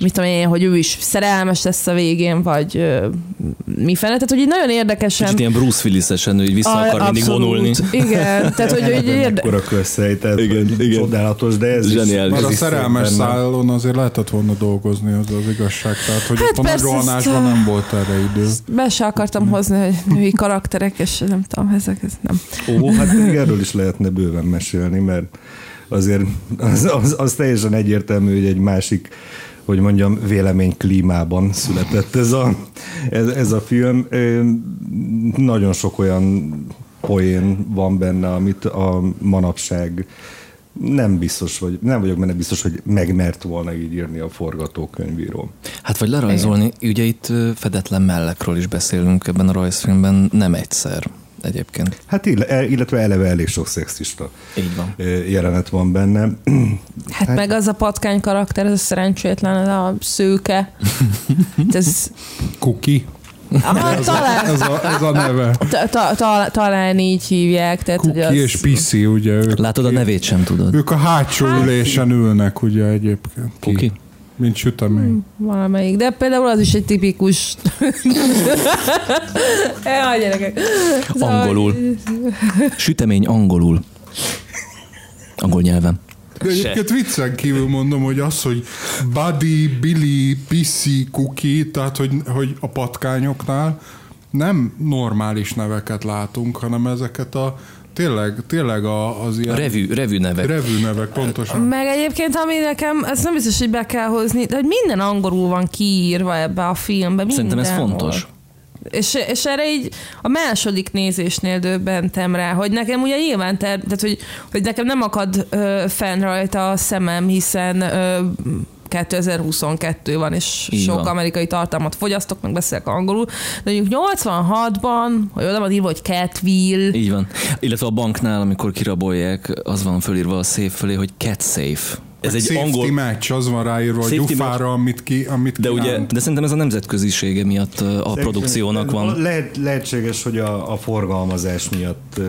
mit tudom én, hogy ő is szerelmes lesz a végén, vagy ö, mi fene. Tehát, hogy így nagyon érdekesen... Kicsit ilyen Bruce Willis-esen, hogy vissza akar mindig Abszolút. vonulni. Igen, tehát, hogy, *laughs* hogy érde... Ekkora közhely, tehát Igen, igen. csodálatos, de ez Zseniális. is, Mert ez a szerelmes szállon azért lehetett volna dolgozni, az az igazság. Tehát, hogy Hát ott a persze, rohanásban ezt- nem volt erre idő. Be se akartam hozni, hogy női karakterek, és nem tudom, ezek, ez nem. Ó, hát még erről is lehetne bőven mesélni, mert azért az, az, az teljesen egyértelmű, hogy egy másik hogy mondjam, vélemény klímában született ez a, ez, ez a film. Nagyon sok olyan poén van benne, amit a manapság nem biztos, hogy nem vagyok benne biztos, hogy megmert volna így írni a forgatókönyvíró. Hát vagy lerajzolni, ugye itt fedetlen mellekről is beszélünk ebben a rajzfilmben, nem egyszer egyébként. Hát ill- illetve eleve elég sok szexista Így van. jelenet van benne. Hát, hát meg az a patkány karakter, ez a szerencsétlen, ez a szőke. Ez, Kuki. Ah, talán, Ez a, ez a neve. ta, ta, ta, talán így hívják. Tehát, hogy Kuki az, és Piszi, ugye ők, Látod, a nevét sem tudod. ők a hátsó ülésen ülnek, ugye egyébként. Ki? Kuki? Mint sütemény. Valamelyik, de például az is egy tipikus... *laughs* Jaj, gyerekek. Szóval- Angolul. Sütemény angolul. Angol nyelven. De egyébként viccen kívül mondom, hogy az, hogy Buddy, Billy, Pissy, Cookie, tehát hogy, hogy a patkányoknál nem normális neveket látunk, hanem ezeket a tényleg, tényleg a, az ilyen revű, revű nevek. revű nevek pontosan. Meg egyébként, ami nekem, ez nem biztos, hogy be kell hozni, de hogy minden angolul van kiírva ebbe a filmbe. Szerintem ez fontos. És, és erre így a második nézésnél döbbentem rá, hogy nekem ugye nyilván, ter, tehát hogy, hogy nekem nem akad ö, fenn rajta a szemem, hiszen ö, 2022 van, és Így sok van. amerikai tartalmat fogyasztok, meg beszélek angolul, de mondjuk 86-ban, hogy oda van írva, hogy Catville, Így van. Illetve a banknál, amikor kirabolják, az van fölírva a szép fölé, hogy cat safe. Ez egy angol... match, az van ráírva a gyufára, amit ki, amit De ugye, de szerintem ez a nemzetközisége miatt a produkciónak van. Lehet, lehetséges, hogy a, a forgalmazás miatt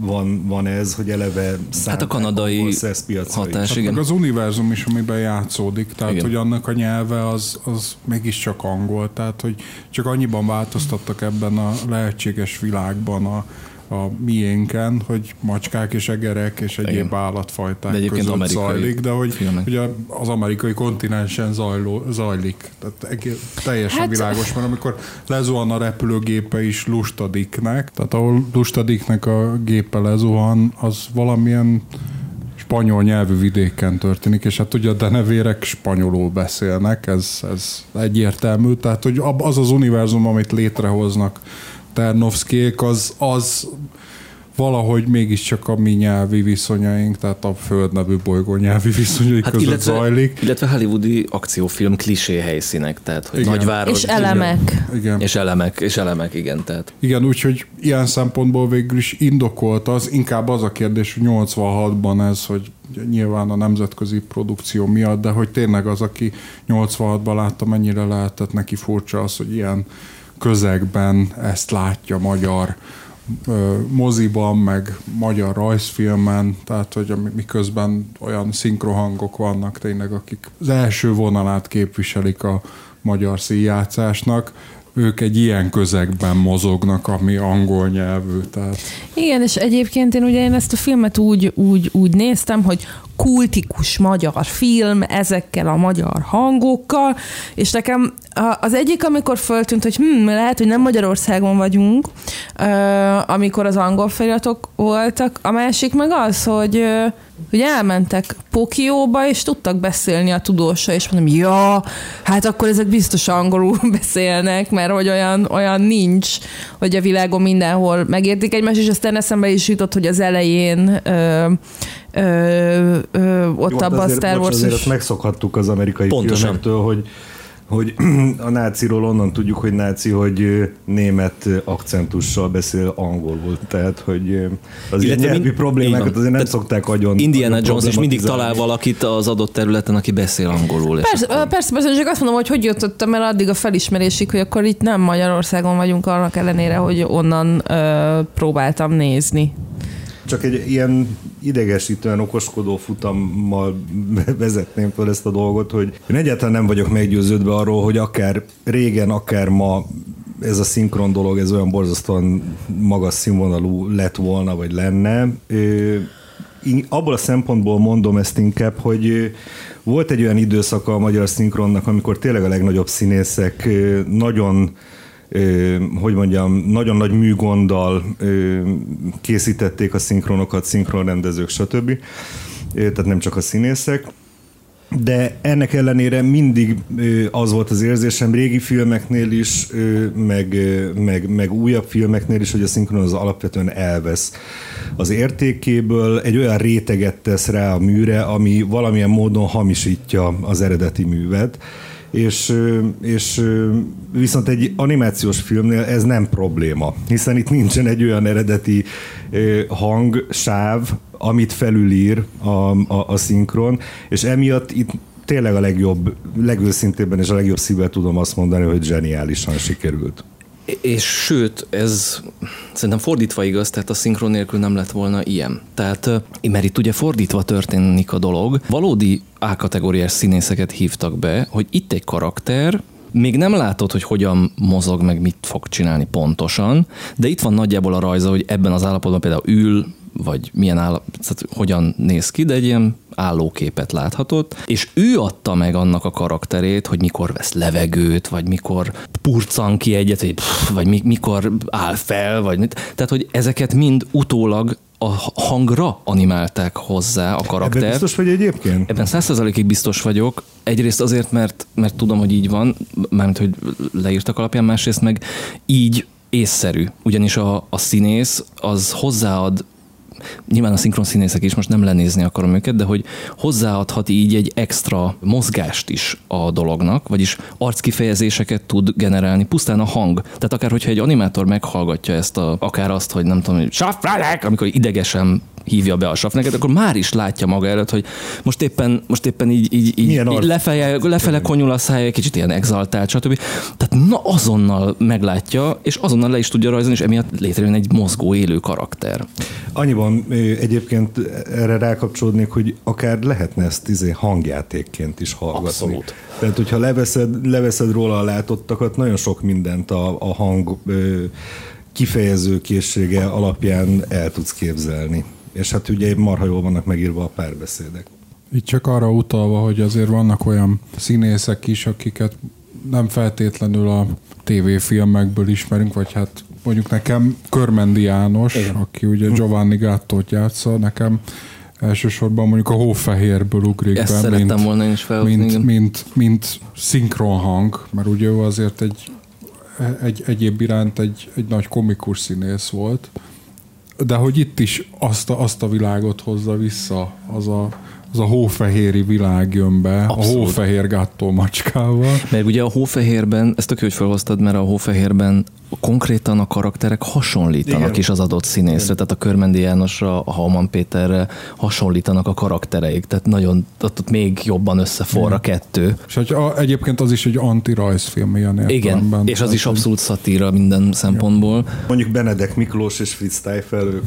van, van ez, hogy eleve Hát a kanadai piacra hatás, Hát igen. meg az univerzum is, amiben játszódik, tehát Igen. hogy annak a nyelve az, az mégiscsak angol, tehát hogy csak annyiban változtattak ebben a lehetséges világban a, a miénken, hogy macskák és egerek és egyéb Igen. állatfajták De egyébként között amerikai zajlik, de hogy filmek. ugye az amerikai kontinensen zajló, zajlik. Tehát egész, teljesen Hát- világos, mert amikor lezuhan a repülőgépe is lustadiknek, tehát ahol lustadiknek a gépe lezuhan, az valamilyen spanyol nyelvű vidéken történik, és hát ugye a denevérek spanyolul beszélnek, ez, ez egyértelmű, tehát hogy az az univerzum, amit létrehoznak Ternovszkék, az, az valahogy mégiscsak a mi nyelvi viszonyaink, tehát a Föld nevű bolygó nyelvi viszonyaink hát között illetve, zajlik. illetve hollywoodi akciófilm klisé helyszínek, tehát hogy Igen. nagyváros. és elemek. Igen. És elemek, és elemek, igen, tehát. Igen, úgyhogy ilyen szempontból végül is indokolt az, inkább az a kérdés, hogy 86-ban ez, hogy nyilván a nemzetközi produkció miatt, de hogy tényleg az, aki 86-ban látta, mennyire lehetett neki furcsa az, hogy ilyen közegben ezt látja magyar moziban, meg magyar rajzfilmen, tehát hogy miközben olyan szinkrohangok vannak tényleg, akik az első vonalát képviselik a magyar színjátszásnak, ők egy ilyen közegben mozognak, ami angol nyelvű, tehát Igen, és egyébként én ugye én ezt a filmet úgy, úgy, úgy néztem, hogy kultikus magyar film ezekkel a magyar hangokkal, és nekem az egyik, amikor föltűnt, hogy hm, lehet, hogy nem Magyarországon vagyunk, amikor az angol feliratok voltak, a másik meg az, hogy hogy elmentek Pokióba, és tudtak beszélni a tudósa, és mondom, ja, hát akkor ezek biztos angolul *laughs* beszélnek, mert hogy olyan, olyan nincs, hogy a világon mindenhol megértik egymást, és aztán eszembe is jutott, hogy az elején ö, ö, ö, ott Jó, abban a Star Wars azért azt megszokhattuk az amerikai Pontosan. filmektől, hogy hogy *clears throat* a náciról onnan tudjuk, hogy náci, hogy német akcentussal beszél angolul. Tehát, hogy az Illetve nyelvi mind- problémákat azért nem Tehát szokták agyon Indiana agyon Jones is mindig talál valakit az adott területen, aki beszél angolul. Persze, akkor- persze, persze, csak azt mondom, hogy hogy jutottam el addig a felismerésig, hogy akkor itt nem Magyarországon vagyunk, annak ellenére, hogy onnan ö, próbáltam nézni. Csak egy ilyen idegesítően okoskodó futammal *laughs* vezetném fel ezt a dolgot, hogy én egyáltalán nem vagyok meggyőződve arról, hogy akár régen, akár ma ez a szinkron dolog, ez olyan borzasztóan magas színvonalú lett volna, vagy lenne. In- abból a szempontból mondom ezt inkább, hogy volt egy olyan időszaka a magyar szinkronnak, amikor tényleg a legnagyobb színészek nagyon hogy mondjam, nagyon nagy műgonddal készítették a szinkronokat, szinkronrendezők, stb. Tehát nem csak a színészek. De ennek ellenére mindig az volt az érzésem régi filmeknél is, meg, meg, meg újabb filmeknél is, hogy a szinkron az alapvetően elvesz az értékéből, egy olyan réteget tesz rá a műre, ami valamilyen módon hamisítja az eredeti művet. És, és viszont egy animációs filmnél ez nem probléma, hiszen itt nincsen egy olyan eredeti hangsáv, amit felülír a, a, a szinkron, és emiatt itt tényleg a legjobb, legőszintébben és a legjobb szívvel tudom azt mondani, hogy zseniálisan sikerült. És sőt, ez szerintem fordítva igaz, tehát a szinkron nélkül nem lett volna ilyen. Tehát, mert itt ugye fordítva történik a dolog, valódi A-kategóriás színészeket hívtak be, hogy itt egy karakter, még nem látod, hogy hogyan mozog, meg mit fog csinálni pontosan, de itt van nagyjából a rajza, hogy ebben az állapotban például ül, vagy milyen állapot, tehát hogyan néz ki, de egy ilyen állóképet láthatott, és ő adta meg annak a karakterét, hogy mikor vesz levegőt, vagy mikor purcan ki egyet, vagy, pff, vagy mikor áll fel, vagy mit. Tehát, hogy ezeket mind utólag a hangra animálták hozzá a karakter. Ebben biztos vagy egyébként? Ebben százszerzalékig biztos vagyok. Egyrészt azért, mert, mert tudom, hogy így van, mármint, hogy leírtak alapján, másrészt meg így észszerű. Ugyanis a, a színész az hozzáad nyilván a szinkron színészek is, most nem lenézni akarom őket, de hogy hozzáadhat így egy extra mozgást is a dolognak, vagyis arckifejezéseket tud generálni, pusztán a hang. Tehát akár, hogyha egy animátor meghallgatja ezt, a, akár azt, hogy nem tudom, hogy amikor idegesen hívja be a safneket, akkor már is látja maga előtt, hogy most éppen, most éppen így, így, így, így lefele, lefele konyul a szája, kicsit ilyen exaltált, stb. Tehát na azonnal meglátja, és azonnal le is tudja rajzolni, és emiatt létrejön egy mozgó, élő karakter. Annyiban egyébként erre rákapcsolódnék, hogy akár lehetne ezt izé hangjátékként is hallgatni. Abszolút. Tehát, hogyha leveszed, leveszed róla a látottakat, nagyon sok mindent a, a hang ö, kifejező készsége alapján el tudsz képzelni és hát ugye marha jól vannak megírva a párbeszédek. Itt csak arra utalva, hogy azért vannak olyan színészek is, akiket nem feltétlenül a tévéfilmekből ismerünk, vagy hát mondjuk nekem Körmendi János, Igen. aki ugye Giovanni Gattot játsza, nekem elsősorban mondjuk a Hófehérből ugrik Ezt be, mint, volna én is mint, mint, mint, mint szinkronhang, mert ugye ő azért egy, egy egyéb iránt egy, egy nagy komikus színész volt, de hogy itt is azt a, azt a világot hozza vissza, az a, az a hófehéri világ jön be, Abszolút. a hófehér gáttó macskával. Mert ugye a hófehérben, ezt tök hogy felhoztad, mert a hófehérben konkrétan a karakterek hasonlítanak Igen. is az adott színészre, Igen. tehát a Körmendi Jánosra, a Halman Péterre hasonlítanak a karaktereik, tehát nagyon, ott, ott még jobban összeforra a kettő. És hogy a, egyébként az is egy anti-rajzfilm ilyen Igen, és az is abszolút szatíra minden szempontból. Mondjuk Benedek Miklós és Fritz Teifel, ők,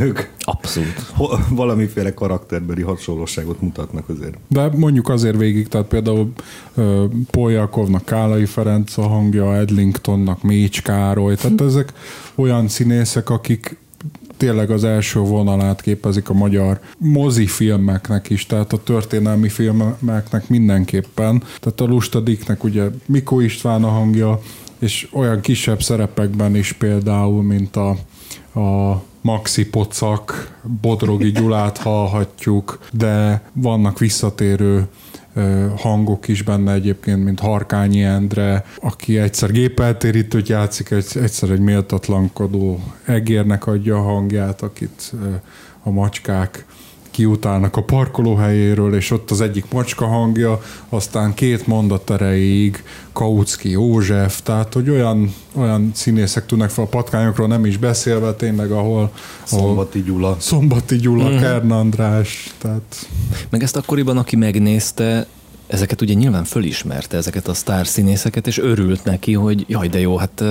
ők abszolút. valamiféle karakterbeli hasonlóságot mutatnak azért. De mondjuk azért végig, tehát például uh, Poljakovnak Kálai Ferenc a hangja, Edlingtonnak Mécs Károly, tehát ezek olyan színészek, akik tényleg az első vonalát képezik a magyar mozifilmeknek is, tehát a történelmi filmeknek mindenképpen. Tehát a Lustadiknek ugye Mikó István a hangja, és olyan kisebb szerepekben is például, mint a, a Maxi Pocak, Bodrogi Gyulát hallhatjuk, de vannak visszatérő hangok is benne egyébként, mint Harkányi Endre, aki egyszer gépeltérítőt játszik, egyszer egy méltatlankodó egérnek adja a hangját, akit a macskák kiutálnak a parkolóhelyéről, és ott az egyik macska hangja, aztán két mondat erejéig Kautsky József, tehát hogy olyan, olyan színészek tudnak fel a patkányokról, nem is beszélve tényleg, ahol... Szombati Gyula. Szombati Gyula, mm. Kern András, tehát... Meg ezt akkoriban, aki megnézte, ezeket ugye nyilván fölismerte, ezeket a sztár színészeket, és örült neki, hogy jaj, de jó, hát...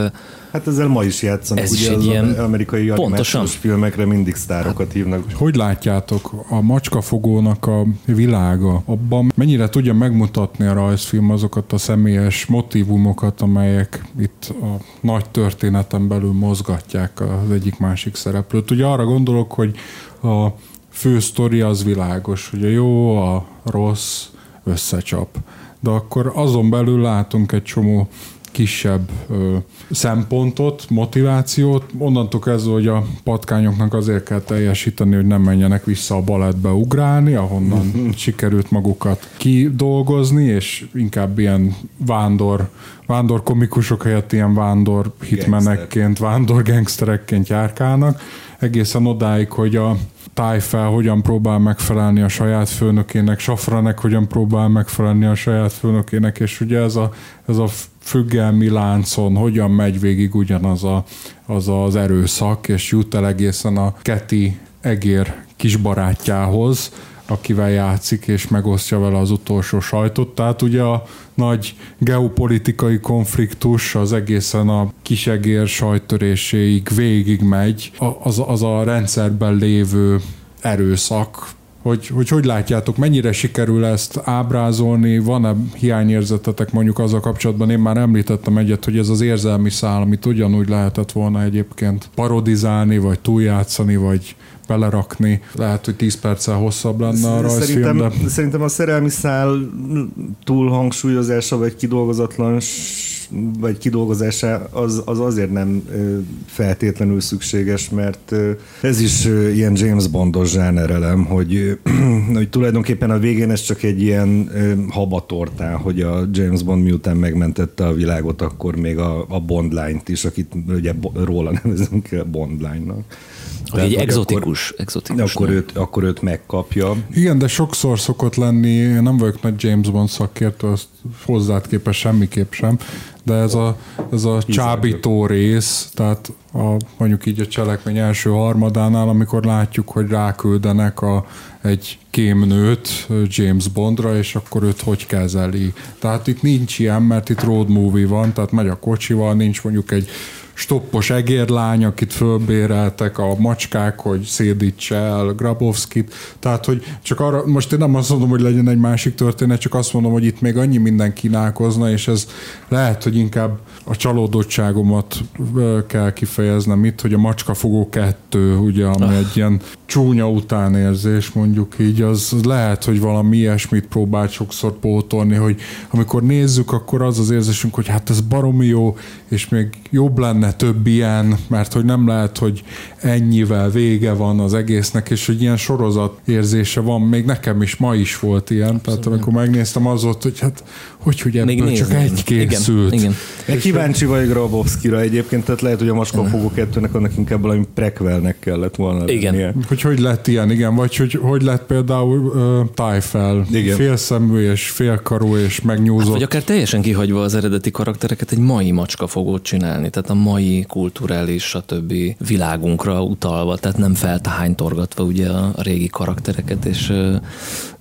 Hát ezzel ma is játszanak, ez ugye is egy az ilyen... amerikai animációs filmekre mindig sztárokat hívnak. Hogy látjátok a macskafogónak a világa? Abban mennyire tudja megmutatni a rajzfilm azokat a személyes motivumokat, amelyek itt a nagy történeten belül mozgatják az egyik-másik szereplőt? Ugye arra gondolok, hogy a fő sztori az világos, hogy a jó, a rossz, összecsap. De akkor azon belül látunk egy csomó kisebb ö, szempontot, motivációt. Onnantól kezdve, hogy a patkányoknak azért kell teljesíteni, hogy nem menjenek vissza a balettbe ugrálni, ahonnan *laughs* sikerült magukat kidolgozni, és inkább ilyen vándor, vándor komikusok helyett ilyen vándor hitmenekként, vándor gangsterekként járkálnak, egészen odáig, hogy a Tájfel hogyan próbál megfelelni a saját főnökének, Safranek hogyan próbál megfelelni a saját főnökének, és ugye ez a, ez a függelmi láncon hogyan megy végig ugyanaz a, az, az erőszak, és jut el egészen a Keti egér kisbarátjához, akivel játszik, és megosztja vele az utolsó sajtot. Tehát ugye a nagy geopolitikai konfliktus az egészen a kisegér sajtöréséig végig megy. Az, az a rendszerben lévő erőszak, hogy, hogy hogy látjátok, mennyire sikerül ezt ábrázolni, van-e hiányérzetetek mondjuk azzal kapcsolatban, én már említettem egyet, hogy ez az érzelmi szál, amit ugyanúgy lehetett volna egyébként parodizálni, vagy túljátszani, vagy belerakni. Lehet, hogy 10 perccel hosszabb lenne a rajzfilm, szerintem, de... Szerintem a szerelmi szál túlhangsúlyozása, vagy kidolgozatlan vagy kidolgozása az, az azért nem feltétlenül szükséges, mert ez is ilyen James Bondos zsánerelem, hogy, *clears throat* hogy tulajdonképpen a végén ez csak egy ilyen habatortá, hogy a James Bond miután megmentette a világot, akkor még a, a Bond lányt is, akit ugye róla nevezünk Bond lánynak hogy egy exotikus. Akkor, exotikus akkor, őt, akkor őt megkapja. Igen, de sokszor szokott lenni, én nem vagyok nagy James Bond szakértő, azt hozzád képes semmiképp sem, de ez a, ez a csábító rész, tehát a, mondjuk így a cselekmény első harmadánál, amikor látjuk, hogy ráküldenek a, egy kémnőt James Bondra, és akkor őt hogy kezeli. Tehát itt nincs ilyen, mert itt road movie van, tehát megy a kocsival, nincs mondjuk egy stoppos egérlány, akit fölbéreltek a macskák, hogy szédítse el Grabowskit. Tehát, hogy csak arra, most én nem azt mondom, hogy legyen egy másik történet, csak azt mondom, hogy itt még annyi minden kínálkozna, és ez lehet, hogy inkább a csalódottságomat kell kifejeznem itt, hogy a macskafogó kettő, ugye, ami ah. egy ilyen csúnya utánérzés, mondjuk így, az lehet, hogy valami ilyesmit próbált sokszor pótolni, hogy amikor nézzük, akkor az az érzésünk, hogy hát ez baromi jó, és még jobb lenne több ilyen, mert hogy nem lehet, hogy ennyivel vége van az egésznek, és hogy ilyen sorozat érzése van, még nekem is ma is volt ilyen, Abszolút. tehát amikor megnéztem az volt, hogy hát hogy, hogy ebből még csak egy készült. Igen, igen. kíváncsi vagy Grabowski-ra egyébként, tehát lehet, hogy a Maskafogó kettőnek annak inkább valami prequelnek kellett volna Igen. Lennie. Hogy hogy lett ilyen, igen, vagy hogy hogy lett például uh, Tyfel, félszemű és félkarú és megnyúzott. Hát, vagy akár teljesen kihagyva az eredeti karaktereket egy mai macskafogót csinálni, tehát a mai kulturális, stb. világunkra utalva, tehát nem feltahánytorgatva ugye a, a régi karaktereket, és uh,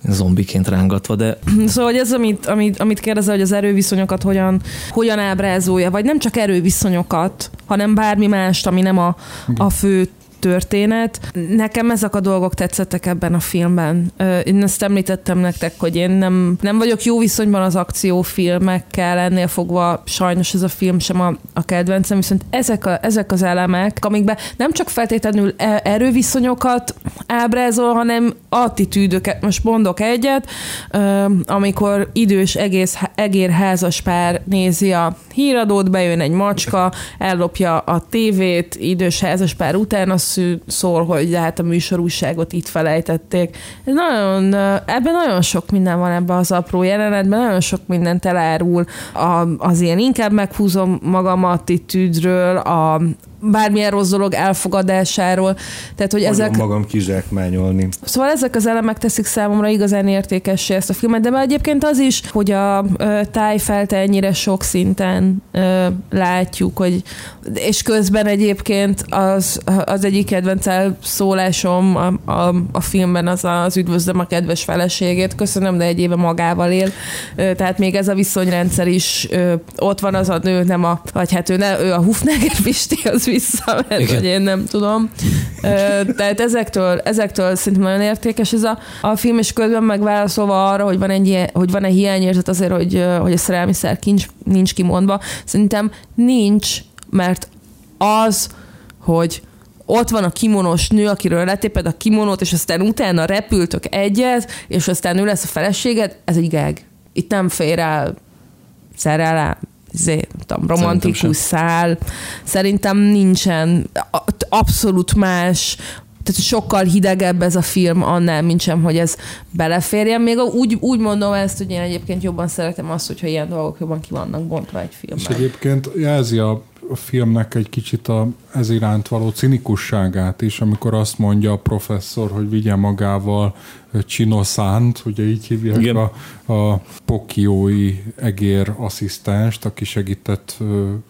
zombiként rángatva, de... *clears throat* Szóval hogy ez, amit, amit, amit kérdezel, hogy az erőviszonyokat hogyan, hogyan ábrázolja, vagy nem csak erőviszonyokat, hanem bármi mást, ami nem a, a fő történet. Nekem ezek a dolgok tetszettek ebben a filmben. Én ezt említettem nektek, hogy én nem, nem vagyok jó viszonyban az akciófilmekkel, ennél fogva sajnos ez a film sem a, a kedvencem, viszont ezek, a, ezek az elemek, amikben nem csak feltétlenül e, erőviszonyokat ábrázol, hanem attitűdöket. Most mondok egyet, amikor idős egész egér házas pár nézi a híradót, bejön egy macska, ellopja a tévét, idős házas pár után, az szól, hogy hát a műsorúságot itt felejtették. Ez nagyon, ebben nagyon sok minden van ebben az apró jelenetben, nagyon sok mindent elárul a, az ilyen inkább meghúzom magam attitűdről, a, bármilyen rossz dolog elfogadásáról. Tehát, hogy ezek... magam kizsákmányolni. Szóval ezek az elemek teszik számomra igazán értékessé ezt a filmet, de egyébként az is, hogy a ö, tájfelt ennyire sok szinten ö, látjuk, hogy és közben egyébként az, az egyik kedvenc szólásom a, a, a filmben az az üdvözlöm a kedves feleségét, köszönöm, de egy éve magával él. Ö, tehát még ez a viszonyrendszer is ö, ott van az a nő, nem a, vagy hát ő, ne, ő a Hufnagel Pisti, az visszament, vagy én nem tudom. Tehát ezektől, ezektől szerintem nagyon értékes ez a, a film, és közben megválaszolva arra, hogy van egy hogy van-e hiányérzet azért, hogy, hogy a szerelmi szer nincs, nincs kimondva. Szerintem nincs, mert az, hogy ott van a kimonos nő, akiről letéped a kimonót, és aztán utána repültök egyet, és aztán ő lesz a feleséged, ez egy geg. Itt nem fér el szerelem, zé, tudom, romantikus szál. Szerintem nincsen abszolút más, tehát sokkal hidegebb ez a film annál, mint sem, hogy ez beleférjen. Még úgy, úgy mondom ezt, hogy én egyébként jobban szeretem azt, hogyha ilyen dolgok jobban ki vannak bontva egy filmben. És egyébként jelzi a a filmnek egy kicsit a, ez iránt való cinikusságát is, amikor azt mondja a professzor, hogy vigye magával Csinoszánt, ugye így hívják Igen. a, a pokiói egér asszisztenst, aki segített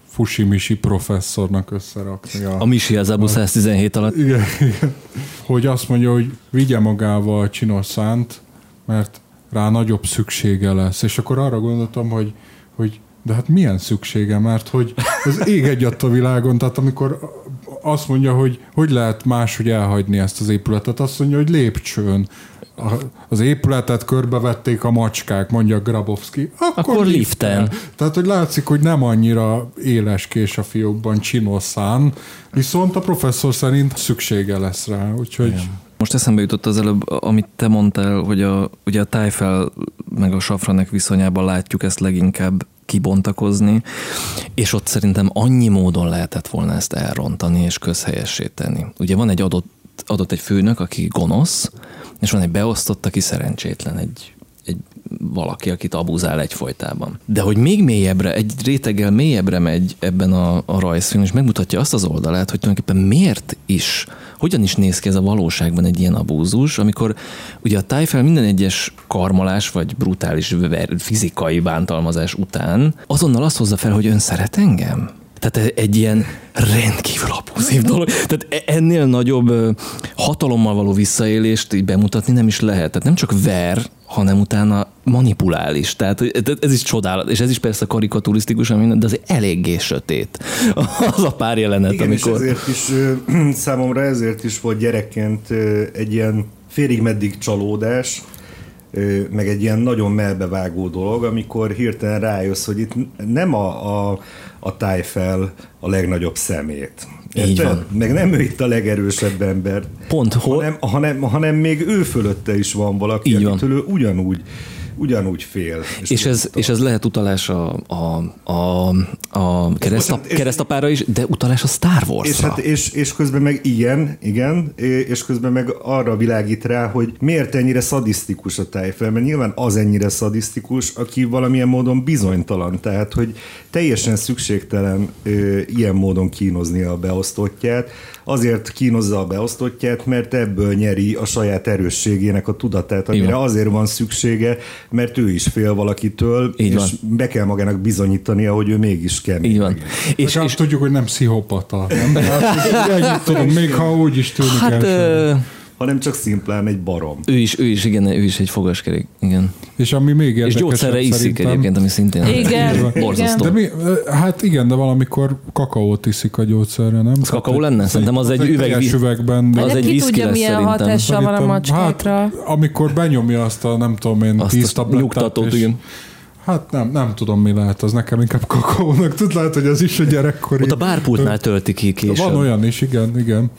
Fushimishi professzornak összerakni. A, A Misi az Abu 117 alatt. igen, igen. Hogy azt mondja, hogy vigye magával a csinos szánt, mert rá nagyobb szüksége lesz. És akkor arra gondoltam, hogy, hogy de hát milyen szüksége, mert hogy az ég egyat a világon, tehát amikor azt mondja, hogy hogy lehet máshogy elhagyni ezt az épületet, azt mondja, hogy lépcsőn. Az épületet körbevették a macskák, mondja Grabowski. Akkor, Akkor liften. Tehát, hogy látszik, hogy nem annyira éles kés a fiókban csinoszán, viszont a professzor szerint szüksége lesz rá, úgyhogy... Most eszembe jutott az előbb, amit te mondtál, hogy a, ugye a tájfel meg a safranek viszonyában látjuk ezt leginkább kibontakozni, és ott szerintem annyi módon lehetett volna ezt elrontani és közhelyessé tenni. Ugye van egy adott, adott egy főnök, aki gonosz, és van egy beosztott, aki szerencsétlen, egy, egy valaki, akit abuzál egyfolytában. De hogy még mélyebbre, egy réteggel mélyebbre megy ebben a, a rajzfilm, és megmutatja azt az oldalát, hogy tulajdonképpen miért is, hogyan is néz ki ez a valóságban egy ilyen abúzus, amikor ugye a tájfel minden egyes karmolás, vagy brutális fizikai bántalmazás után azonnal azt hozza fel, hogy ön szeret engem? Tehát egy ilyen rendkívül abúzív dolog. Tehát e- ennél nagyobb hatalommal való visszaélést így bemutatni nem is lehet. Tehát nem csak ver, hanem utána manipulál is. Tehát hogy ez- is csodálat, és ez is persze karikaturisztikusan minden, de azért eléggé sötét. *laughs* Az a pár jelenet, Igen, amikor... és ezért is *clears throat* számomra ezért is volt gyerekként egy ilyen félig meddig csalódás, meg egy ilyen nagyon melbevágó dolog, amikor hirtelen rájössz, hogy itt nem a, a, a tájfel a legnagyobb szemét. Így Érted? van. Meg nem ő itt a legerősebb ember, Pont hol... hanem, hanem, hanem még ő fölötte is van valaki, Így van. akitől ő ugyanúgy, ugyanúgy fél. És ez, és ez lehet utalás a, a, a, a keresztap, és- keresztapára is, de utalás a Star Wars-ra. És, hát, és, és közben meg igen, igen, és közben meg arra világít rá, hogy miért ennyire szadisztikus a tájfel, mert nyilván az ennyire szadisztikus, aki valamilyen módon bizonytalan, tehát hogy teljesen szükségtelen ö, ilyen módon kínozni a beosztottját, azért kínozza a beosztottját, mert ebből nyeri a saját erősségének a tudatát, amire van. azért van szüksége, mert ő is fél valakitől, Így és van. be kell magának bizonyítania, hogy ő mégis kemény. Így van. És, És, és tudjuk, hogy nem pszichopata. Nem? *laughs* Hát, tudom, még ha úgy is tűnik hát. Hanem csak szimplán egy barom. ő is, ő is, igen, ő is egy fogaskerék, igen. És ami még És érdekesebb gyógyszerre iszik szerintem- egyébként, ami szintén Igen, borzasztó. De mi, hát igen, de valamikor kakaót iszik a gyógyszerre, nem? Az kakaó lenne? Szerintem az egy teljes üveg... üvegben. De Az De egy ki tudja, lesz milyen szerintem. hatással van a Szerintem, macskákra. Hát, amikor benyomja azt a nem tudom én, Azt tíz tablettát, és- igen. Hát nem, nem tudom mi lehet, az nekem inkább kakaónak. Tud lehet, hogy az is a gyerekkori. Ott a bárpultnál tölti ki később. Van olyan is, igen, igen.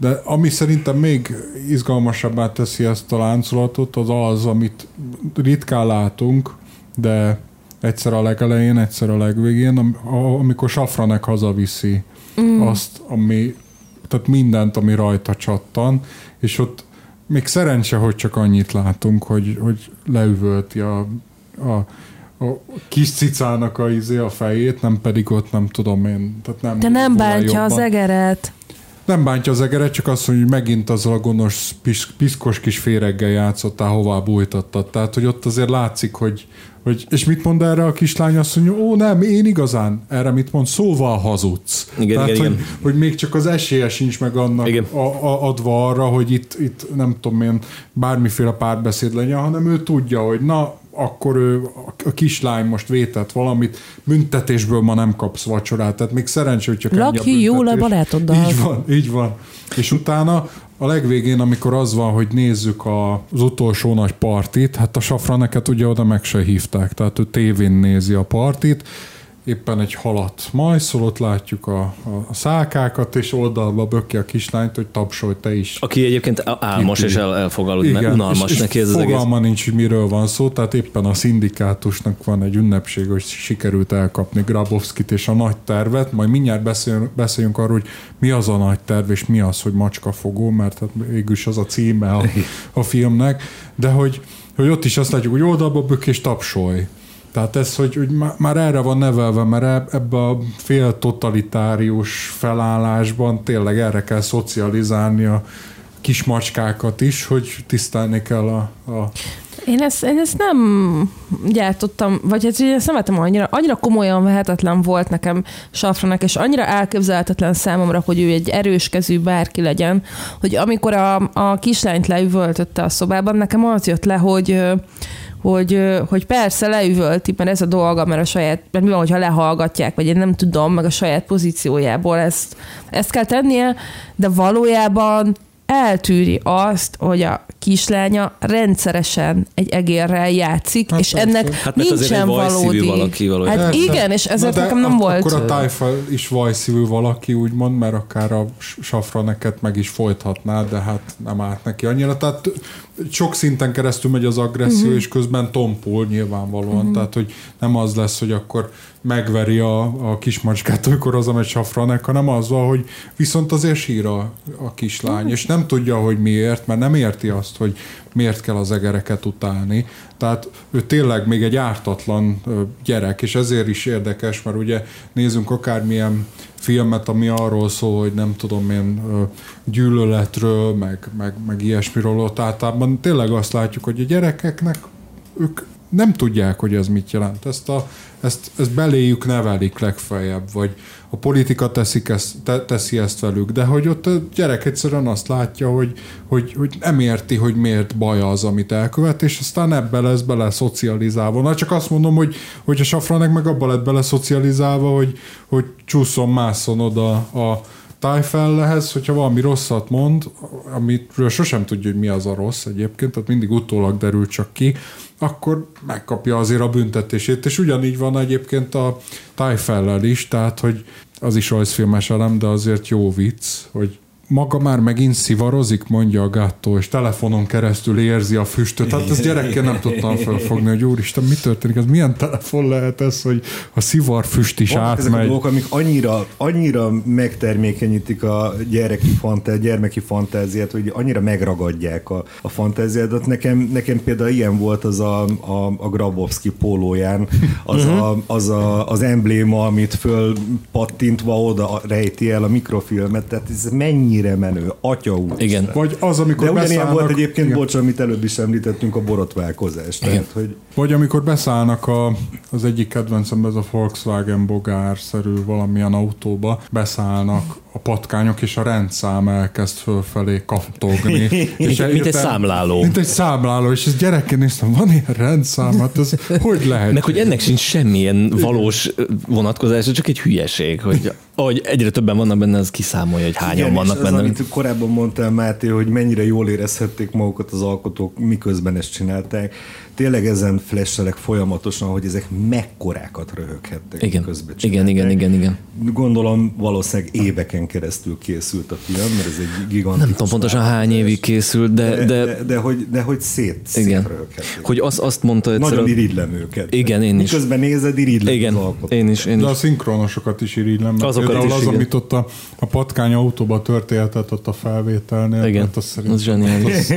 De ami szerintem még izgalmasabbá teszi ezt a láncolatot, az az, amit ritkán látunk, de egyszer a legelején, egyszer a legvégén, amikor Safranek hazaviszi mm. azt, ami, tehát mindent, ami rajta csattan, és ott még szerencse, hogy csak annyit látunk, hogy, hogy leüvölti a, a, a kis cicának a, izé, a fejét, nem pedig ott nem tudom én. Tehát nem De nem bántja az jobban. egeret. Nem bántja az egeret, csak azt mondja, hogy megint azzal a gonosz, pis, piszkos kis féreggel játszottál, hová bújtattad. Tehát, hogy ott azért látszik, hogy, hogy és mit mond erre a kislány? Azt mondja, ó nem, én igazán. Erre mit mond? Szóval hazudsz. Igen, Tehát, igen, hogy, igen. hogy még csak az esélye sincs meg annak Igen. a, a, adva arra, hogy itt, itt nem tudom én, bármiféle párbeszéd legyen, hanem ő tudja, hogy na, akkor ő, a kislány most vétett valamit, büntetésből ma nem kapsz vacsorát, tehát még szerencsé, hogy a Lakj jól a barátoddal. Így van, így van. És utána a legvégén, amikor az van, hogy nézzük a, az utolsó nagy partit, hát a safraneket ugye oda meg se hívták, tehát ő tévén nézi a partit, éppen egy halat majszol, ott látjuk a, a, szálkákat, és oldalba böki a kislányt, hogy tapsolj te is. Aki egyébként álmos és el, elfogalod, mert unalmas és, és neki ez az egész. fogalma nincs, hogy miről van szó, tehát éppen a szindikátusnak van egy ünnepség, hogy sikerült elkapni Grabowskit és a nagy tervet, majd mindjárt beszéljünk, beszéljünk arról, hogy mi az a nagy terv, és mi az, hogy macskafogó, mert hát végülis az a címe a, a filmnek, de hogy, hogy ott is azt látjuk, hogy oldalba bök és tapsolj. Tehát ez, hogy, hogy má- már erre van nevelve, mert eb- ebbe a fél totalitárius felállásban tényleg erre kell szocializálni a kis macskákat is, hogy tisztelni kell a, a Én ezt, én ezt nem gyártottam, vagy hát ezt nem vettem annyira, annyira komolyan vehetetlen volt nekem Safranek, és annyira elképzelhetetlen számomra, hogy ő egy erős kezű bárki legyen, hogy amikor a, a kislányt leüvöltötte a szobában, nekem az jött le, hogy hogy, hogy persze leüvölti, mert ez a dolga, mert a saját, mert mi van, hogyha lehallgatják, vagy én nem tudom, meg a saját pozíciójából ezt, ezt kell tennie, de valójában eltűri azt, hogy a kislánya rendszeresen egy egérrel játszik, hát és persze. ennek hát nincsen valódi. valaki valójában. Hát persze. igen, és ezért nekem nem ak- volt. Akkor a tájfa is vajszívű valaki, úgymond, mert akár a safraneket meg is folytatná, de hát nem állt neki annyira. Tehát sok szinten keresztül megy az agresszió, uh-huh. és közben tompul nyilvánvalóan. Uh-huh. Tehát, hogy nem az lesz, hogy akkor megveri a, a kismacskát, amikor az egy safranek, hanem az van, hogy viszont azért sír a, a kislány, uh-huh. és nem tudja, hogy miért, mert nem érti azt, hogy miért kell az egereket utálni. Tehát ő tényleg még egy ártatlan gyerek, és ezért is érdekes, mert ugye nézzünk akármilyen filmet, ami arról szól, hogy nem tudom én gyűlöletről, meg, meg, meg ilyesmiről ott általában tényleg azt látjuk, hogy a gyerekeknek ők nem tudják, hogy ez mit jelent. Ezt, a, ezt, ezt beléjük nevelik legfeljebb, vagy a politika teszik ezt, te, teszi ezt velük, de hogy ott a gyerek egyszerűen azt látja, hogy, hogy, hogy nem érti, hogy miért baj az, amit elkövet, és aztán ebbe lesz bele szocializálva. Na csak azt mondom, hogy, hogy a Safranek meg abba lett bele szocializálva, hogy, hogy csúszom, mászon oda a tájfellehez, hogyha valami rosszat mond, amitről sosem tudja, hogy mi az a rossz egyébként, tehát mindig utólag derül csak ki, akkor megkapja azért a büntetését. És ugyanígy van egyébként a tájfellel is, tehát hogy az is rajzfilmes elem, de azért jó vicc, hogy maga már megint szivarozik, mondja a gattó, és telefonon keresztül érzi a füstöt. Hát ezt gyerekkel nem tudtam felfogni, hogy úristen, mi történik? Ez milyen telefon lehet ez, hogy a szivarfüst is Van átmegy? Ezek a dolgok, amik annyira, annyira megtermékenyítik a gyereki fantá, gyermeki fantáziát, hogy annyira megragadják a, a fantáziádat. Nekem, nekem például ilyen volt az a, a, a Grabowski pólóján, az, a, az a, az embléma, amit föl pattintva oda rejti el a mikrofilmet. Tehát ez mennyi mennyire menő, atya úr. Igen. Vagy az, amikor De beszállnak... volt egyébként, igen. bocs, amit előbb is említettünk, a borotválkozás. Tehát, hogy... Vagy amikor beszállnak a, az egyik kedvencem, ez a Volkswagen bogár-szerű valamilyen autóba, beszállnak a patkányok, és a rendszám elkezd fölfelé kattogni. *laughs* és mint egy számláló. Mint egy számláló, és ez gyerekként néztem, van ilyen rendszám, hát ez hogy lehet? Meg hogy ennek sincs semmilyen valós vonatkozása, csak egy hülyeség, hogy ahogy egyre többen vannak benne, az kiszámolja, hogy hányan Igen, vannak benne. Az, amit korábban mondtál, Máté, hogy mennyire jól érezhették magukat az alkotók, miközben ezt csinálták tényleg ezen flashelek folyamatosan, hogy ezek mekkorákat röhöghettek igen. közben Igen, igen, igen, igen. Gondolom valószínűleg éveken keresztül készült a film, mert ez egy gigantikus... Nem tudom pontosan hány évig készült, de... De, de, de, de, hogy, de hogy szét, igen. Hogy az, azt mondta egyszer... Nagyon irigylem őket. Igen, én is. Miközben nézed, irigylem igen, az én is, én is. De a szinkronosokat is irigylem. Azokat is, az, igen. amit ott a, a patkány autóba történetet ott a felvételnél. Igen, hát az, az zseniális. *laughs*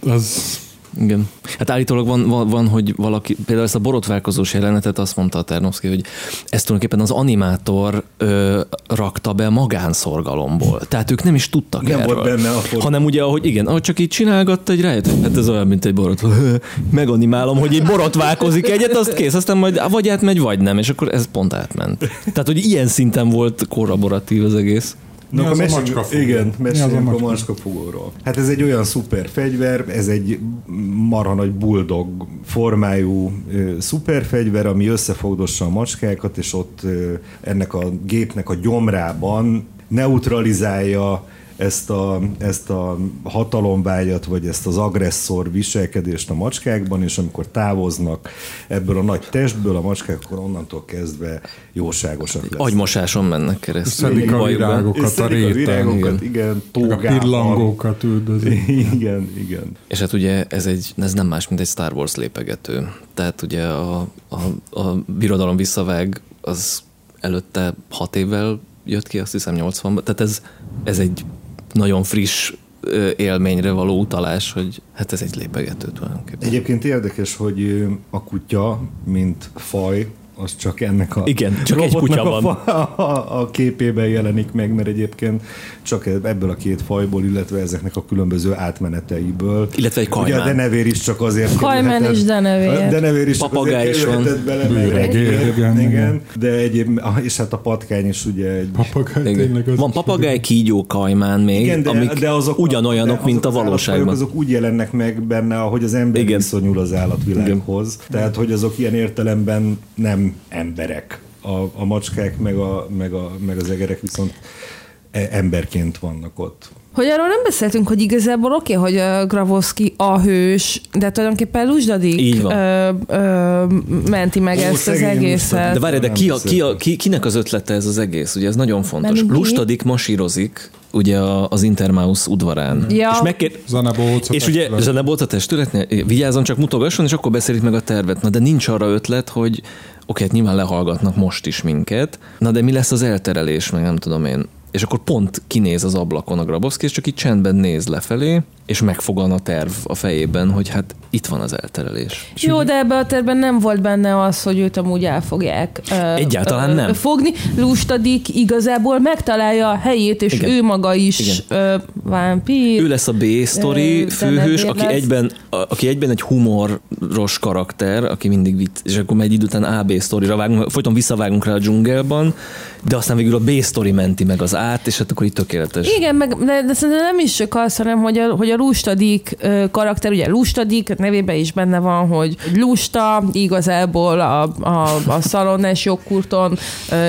Az, az igen. Hát állítólag van, van, van, hogy valaki, például ezt a borotválkozós jelenetet azt mondta a Ternovszki, hogy ezt tulajdonképpen az animátor ö, rakta be magánszorgalomból. Tehát ők nem is tudtak nem erről. Volt benne a hanem ugye, ahogy igen, ahogy csak így csinálgatta egy rájött, hát ez olyan, mint egy borot. *laughs* Meganimálom, hogy egy borotválkozik egyet, azt kész, aztán majd vagy átmegy, vagy nem, és akkor ez pont átment. Tehát, hogy ilyen szinten volt kollaboratív az egész. Mi no, az a macskafogó? Igen, meséljünk a, a macskafogóról. Hát ez egy olyan szuper fegyver, ez egy marha nagy bulldog formájú ö, szuper fegyver, ami összefogdossa a macskákat, és ott ö, ennek a gépnek a gyomrában neutralizálja ezt a, ezt a hatalomvágyat, vagy ezt az agresszor viselkedést a macskákban, és amikor távoznak ebből a nagy testből a macskák, akkor onnantól kezdve jóságosak lesznek. Agymosáson mennek keresztül. Szedik a virágokat a réten. virágokat, igen, tógában. A pillangókat üldözik. *laughs* Igen, igen. És hát ugye ez, egy, ez nem más, mint egy Star Wars lépegető. Tehát ugye a, a, a birodalom visszavág az előtte hat évvel jött ki, azt hiszem 80-ban. Tehát ez, ez egy nagyon friss élményre való utalás, hogy hát ez egy lépegető tulajdonképpen. Egyébként érdekes, hogy a kutya, mint faj, az csak ennek a Igen, csak egy kutya a, van. fa- a, a képében jelenik meg, mert egyébként csak ebből a két fajból, illetve ezeknek a különböző átmeneteiből. Illetve egy Ugye a kajmán. denevér is csak azért Kajmán és denevér. A denevér is Papagáj is van. bele, egy- igen, igen, igen. de egyéb, és hát a patkány is ugye egy Papagáj Igen. tényleg az Van papagáj, kígyó, kajmán még, igen, de, amik de azok ugyanolyanok, de mint a azok az valóságban. azok úgy jelennek meg benne, ahogy az ember Igen. viszonyul az állatvilághoz. Tehát, hogy azok ilyen értelemben nem emberek. A, a macskák meg, a, meg, a, meg az egerek viszont e- emberként vannak ott. Hogy arról nem beszéltünk, hogy igazából oké, okay, hogy uh, Gravoszki a hős, de tulajdonképpen Lusdadik Így van. Ö, ö, menti meg Ó, ezt az egészet. De várj, de ki, a, ki, a, ki, kinek az ötlete ez az egész? Ugye ez nagyon fontos. Lustadik masírozik ugye az Intermaus udvarán. Ja. És, megkér, Zenebóca és ugye Zenebolt a testületnél, vigyázzon, csak mutogasson, és akkor beszélik meg a tervet. Na de nincs arra ötlet, hogy oké, hát nyilván lehallgatnak most is minket, na de mi lesz az elterelés, meg nem tudom én. És akkor pont kinéz az ablakon a Grabowski, és csak így csendben néz lefelé, és megfogan a terv a fejében, hogy hát itt van az elterelés. Jó, de ebbe a terben nem volt benne az, hogy őt amúgy el fogják ö, Egyáltalán nem. fogni. Lustadik igazából megtalálja a helyét, és Igen. ő maga is ö, vámpír. Ő lesz a B-sztori Ö, főhős, aki lesz. egyben, a- aki egyben egy humoros karakter, aki mindig vicc, és akkor egy idő után A-B sztorira vágunk, folyton visszavágunk rá a dzsungelban, de aztán végül a B-sztori menti meg az át, és hát akkor itt tökéletes. Igen, meg, de, de szerintem nem is csak az, hanem hogy a, hogy a lustadik karakter, ugye lustadik, nevében is benne van, hogy lusta, igazából a, a, a szalonnás jogkurton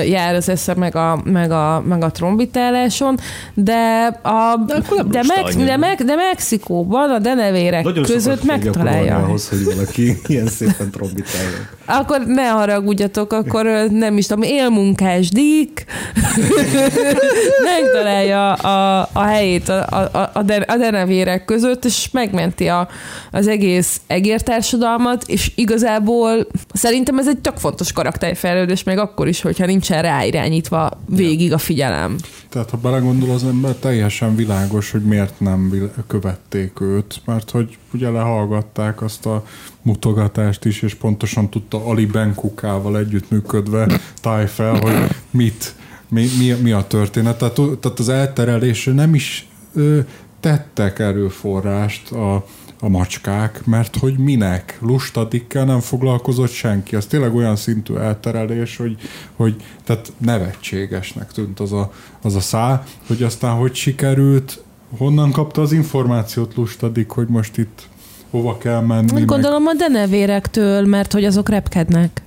jár az esze meg a, meg a, meg a trombitáláson, de, a, De de, lusta Mex, de, meg, de Mexikóban a denevérek Nagyon között megtalálja. ahhoz, hogy valaki *laughs* ilyen szépen trombitálja. Akkor ne haragudjatok, akkor nem is tudom, élmunkás dík *laughs* megtalálja a, a helyét a, a, a, den, a denevérek között, és megmenti a, az egész egértársadalmat, és igazából szerintem ez egy tök fontos karakterfejlődés, még akkor is, hogyha nincsen ráirányítva végig a figyelem. Tehát ha belegondol az ember, teljesen világos, hogy miért nem vil- követték őt, mert hogy ugye lehallgatták azt a mutogatást is, és pontosan tudta Ali Benkukával együttműködve táj fel, hogy mit, mi, mi, mi a történet. Tehát, tehát az elterelésre nem is ö, tettek erőforrást a, a macskák, mert hogy minek? Lustadikkel nem foglalkozott senki. Az tényleg olyan szintű elterelés, hogy, hogy tehát nevetségesnek tűnt az a, az a szá, hogy aztán hogy sikerült, honnan kapta az információt Lustadik, hogy most itt hova kell menni. meg- Gondolom a denevérektől, mert hogy azok repkednek.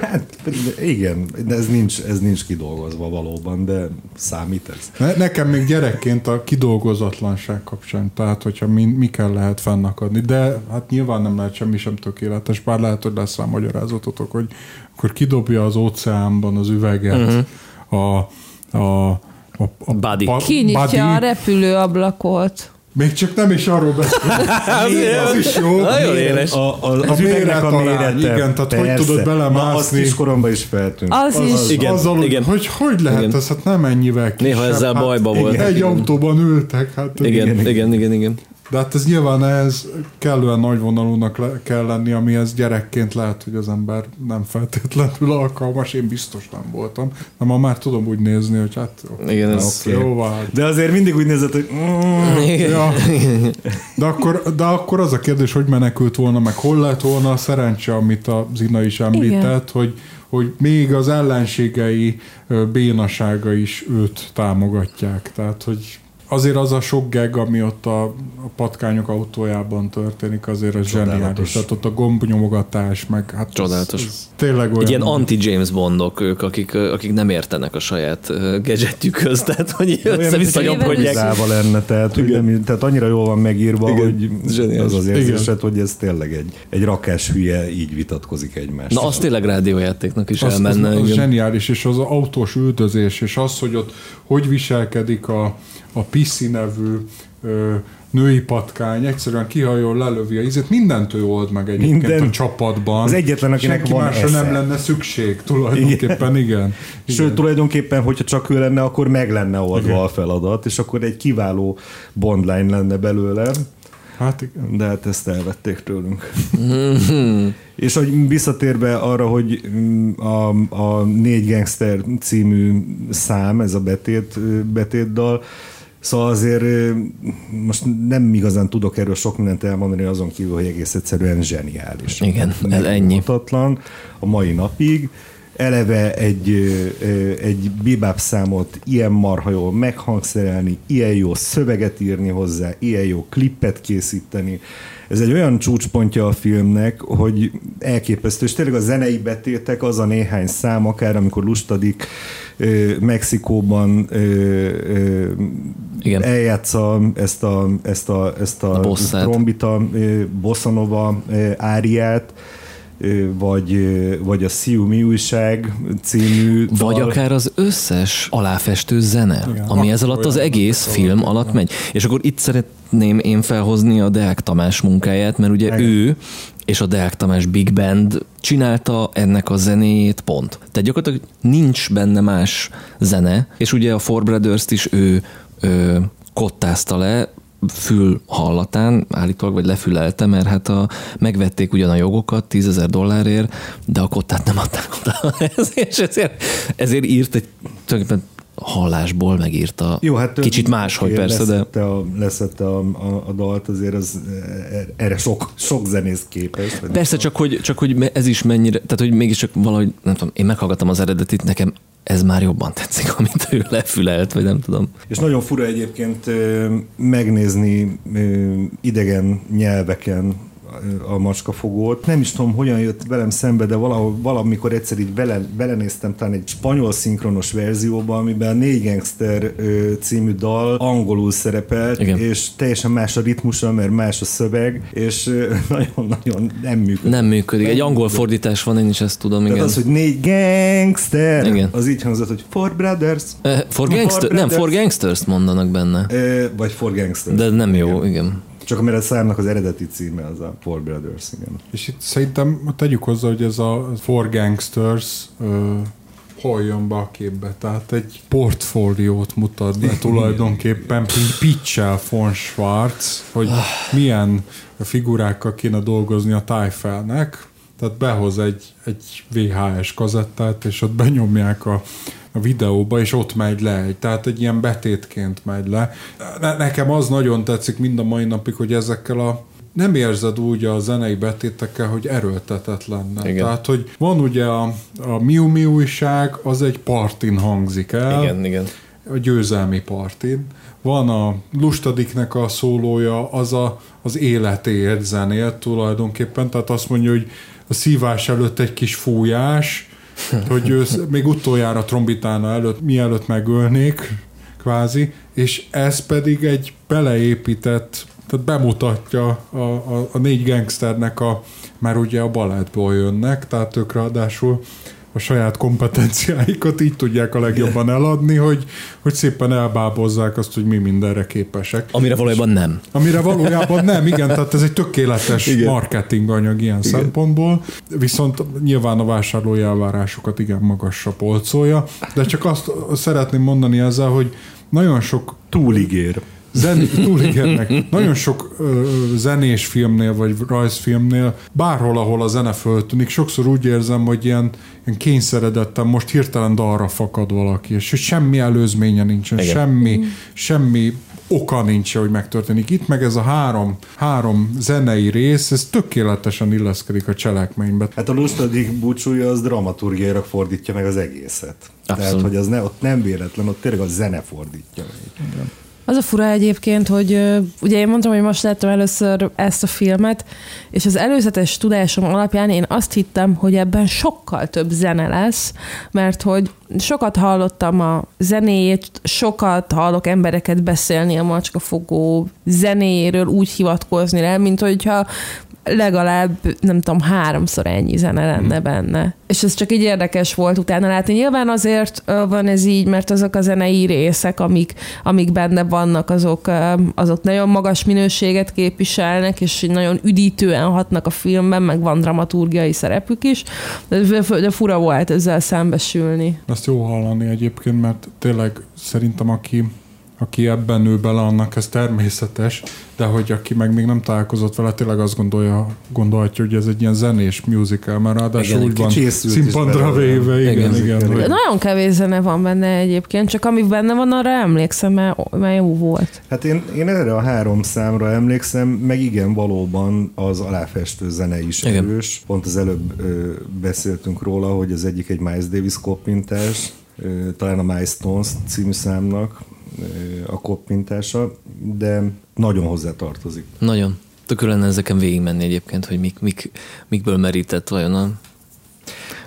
Hát igen, de ez nincs, ez nincs kidolgozva valóban, de számít ez. Ne, nekem még gyerekként a kidolgozatlanság kapcsán, tehát hogyha mi, mi kell lehet fennakadni, de hát nyilván nem lehet semmi sem tökéletes, bár lehet, hogy lesz rá magyarázatotok, hogy akkor kidobja az óceánban az üveget uh-huh. a, a, a, a Buddy. Kinyitja a repülőablakot. Még csak nem is arról beszélünk. *laughs* az is jó. Nagyon éles. A, a, A az üvegnek méret a mérete. igen, tehát hogy persze. tudod belemászni. Na, azt kiskoromban is feltűnt. Az is. Az, Igen, azzal, hogy- igen. Hogy hogy lehet Igen. ez? Hát nem ennyivel kisebb. Néha ezzel hát, bajba volt. Egy Igen. autóban ültek. Hát, Igen, igen, igen, igen. igen. De hát ez nyilván ez kellően nagyvonalúnak le, kell lenni, amihez gyerekként lehet, hogy az ember nem feltétlenül alkalmas. Én biztos nem voltam. De ma már tudom úgy nézni, hogy hát Igen, ez... Oké. jó van. De azért mindig úgy nézett, hogy mm, Ja. *laughs* De, akkor, de akkor az a kérdés, hogy menekült volna, meg hol lett volna a szerencse, amit a Zina is említett, hogy, hogy még az ellenségei bénasága is őt támogatják. Tehát, hogy azért az a sok geg, ami ott a, a patkányok autójában történik, azért az Csodálatos. zseniális. Tehát ott a gombnyomogatás, meg hát ez- Csodálatos. Ez, tényleg olyan. Egy ilyen anti-James Bondok ők, akik, akik nem értenek a saját gadgetjükhöz, *laughs* tehát hogy össze-vissza nyomkodják. Lenne, tehát, hogy nem, tehát annyira jól van megírva, Igen. hogy Zseniális. az az érzésed, hogy ez tényleg egy, egy rakás hülye így vitatkozik egymással. Na, az tényleg rádiójátéknak is az, elmenne. az, az zseniális, és az autós üldözés, és az, hogy ott hogy viselkedik a, a Pissi nevű ö, női patkány, egyszerűen kihajol, lelövi a ízét, mindent ő old meg egyébként Minden. a csapatban. Az egyetlen, akinek Senki van másra esze. nem lenne szükség, tulajdonképpen, igen. igen. Sőt, tulajdonképpen, hogyha csak ő lenne, akkor meg lenne oldva a feladat, és akkor egy kiváló bondline lenne belőle. Hát igen. de hát ezt elvették tőlünk. És hogy visszatérve arra, hogy mm, a, a Négy Gangster című szám, ez a betét, betétdal, Szóval azért most nem igazán tudok erről sok mindent elmondani, azon kívül, hogy egész egyszerűen zseniális. Igen, ez ennyi. Mutatlan a mai napig. Eleve egy, egy bebop számot ilyen marha jól meghangszerelni, ilyen jó szöveget írni hozzá, ilyen jó klippet készíteni. Ez egy olyan csúcspontja a filmnek, hogy elképesztő, és tényleg a zenei betétek, az a néhány szám, akár amikor lustadik ö, Mexikóban ö, ö, Igen. eljátsza ezt a, ezt a, ezt a, A bosszát. trombita ö, bosszanova ö, áriát, vagy, vagy a Siu Mi újság című Vagy dal. akár az összes aláfestő zene, Igen. ami ez alatt az egész film alatt megy. És akkor itt szeretném én felhozni a Deák Tamás munkáját, mert ugye Igen. ő és a Deák Tamás Big Band csinálta ennek a zenéjét pont. Tehát gyakorlatilag nincs benne más zene, és ugye a Four Brothers-t is ő, ő kottázta le, fül hallatán állítólag, vagy lefülelte, mert hát a, megvették ugyan a jogokat 10 ezer dollárért, de a kottát nem adták oda. *laughs* ezért, és ezért, ezért írt egy tulajdonképpen hallásból megírta. Jó, hát Kicsit máshogy persze, de a, leszette a, a, a dalt, azért az eh, erre sok, sok zenész képes. Persze, csak hogy, csak hogy ez is mennyire, tehát hogy mégiscsak valahogy, nem tudom, én meghallgattam az eredetit, nekem ez már jobban tetszik, *laughs* amit ő lefülelt, vagy nem tudom. És nagyon fura egyébként megnézni idegen nyelveken a macskafogót. Nem is tudom, hogyan jött velem szembe, de valahol, valamikor egyszer így bele, belenéztem talán egy spanyol szinkronos verzióba, amiben a Négy Gangster című dal angolul szerepelt, Igen. és teljesen más a ritmusa, mert más a szöveg, és nagyon-nagyon *laughs* nem működik. Nem működik. Egy angol fordítás van, én is ezt tudom, Tehát igen. az, hogy négy gangster, Igen. az így hangzott, hogy Four Brothers, Eh, For gangster, nem, Brothers. for gangsters mondanak benne. ö, vagy Four Gangsters. De nem jó, igen. Csak amire a számnak az eredeti címe az a Four Brothers, igen. És itt szerintem tegyük hozzá, hogy ez a Four Gangsters ö, halljon be a képbe. Tehát egy portfóliót mutat be *laughs* tulajdonképpen pitch von Schwarz, hogy milyen figurákkal kéne dolgozni a Tájfelnek. Tehát behoz egy, egy VHS kazettát, és ott benyomják a, a videóba, és ott megy le. Tehát egy ilyen betétként megy le. Ne, nekem az nagyon tetszik mind a mai napig, hogy ezekkel a nem érzed úgy a zenei betétekkel, hogy erőltetett lenne. Igen. Tehát, hogy van ugye a, a Miu Miu újság, az egy partin hangzik el, Igen, igen. a győzelmi partin. Van a Lustadiknek a szólója, az a, az életéért zenélt tulajdonképpen, tehát azt mondja, hogy a szívás előtt egy kis fújás, hogy ő még utoljára trombitána előtt, mielőtt megölnék, kvázi, és ez pedig egy beleépített, tehát bemutatja a, a, a négy gangsternek a, már ugye a balettból jönnek, tehát ők ráadásul a saját kompetenciáikat így tudják a legjobban eladni, hogy, hogy szépen elbábozzák azt, hogy mi mindenre képesek. Amire valójában nem. Amire valójában nem, igen, tehát ez egy tökéletes igen. marketing anyag ilyen igen. szempontból, viszont nyilván a vásárlói elvárásokat igen magasra polcolja, de csak azt szeretném mondani ezzel, hogy nagyon sok Túligér. Zen, túligérnek. Nagyon sok ö, zenés filmnél, vagy rajzfilmnél, bárhol, ahol a zene föltűnik, sokszor úgy érzem, hogy ilyen, ilyen kényszeredetten most hirtelen dalra fakad valaki, és hogy semmi előzménye nincsen, Igen. semmi, semmi oka nincs, hogy megtörténik. Itt meg ez a három, három zenei rész, ez tökéletesen illeszkedik a cselekménybe. Hát a lustadik búcsúja az dramaturgiailag fordítja meg az egészet. Tehát, Abszolút. hogy az ne, ott nem véletlen, ott tényleg a zene fordítja meg. Az a fura egyébként, hogy ugye én mondtam, hogy most láttam először ezt a filmet, és az előzetes tudásom alapján én azt hittem, hogy ebben sokkal több zene lesz, mert hogy sokat hallottam a zenéjét, sokat hallok embereket beszélni a macskafogó zenéjéről, úgy hivatkozni rá, mint hogyha legalább, nem tudom, háromszor ennyi zene lenne benne. És ez csak így érdekes volt utána látni. Nyilván azért van ez így, mert azok a zenei részek, amik, amik benne vannak, azok, azok nagyon magas minőséget képviselnek, és nagyon üdítően hatnak a filmben, meg van dramaturgiai szerepük is, de, de fura volt ezzel szembesülni. Ezt jó hallani egyébként, mert tényleg szerintem aki aki ebben nő bele, annak ez természetes, de hogy aki meg még nem találkozott vele, tényleg azt gondolja, gondolhatja, hogy ez egy ilyen zenés musical, mert ráadásul Igen, úgy van színpadra véve, igen, Igen. igen. igen hogy, Nagyon kevés zene van benne egyébként, csak ami benne van, arra emlékszem, mert, mert jó volt. Hát én, én erre a három számra emlékszem, meg igen, valóban az aláfestő zene is Igen. erős. Pont az előbb ö, beszéltünk róla, hogy az egyik egy Miles Davis koppintás, ö, talán a Milestones című számnak a koppintása, de nagyon hozzá tartozik. Nagyon. Tökül lenne ezeken végigmenni egyébként, hogy mik, mik, mikből merített vajon a,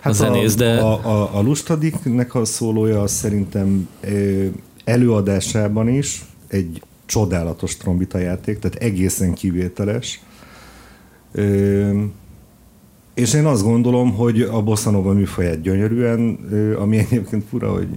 a zenész, de... Hát A, a, a Lustadiknek a szólója az szerintem előadásában is egy csodálatos trombita játék, tehát egészen kivételes. És én azt gondolom, hogy a bossa nova műfaját gyönyörűen, ami egyébként fura, hogy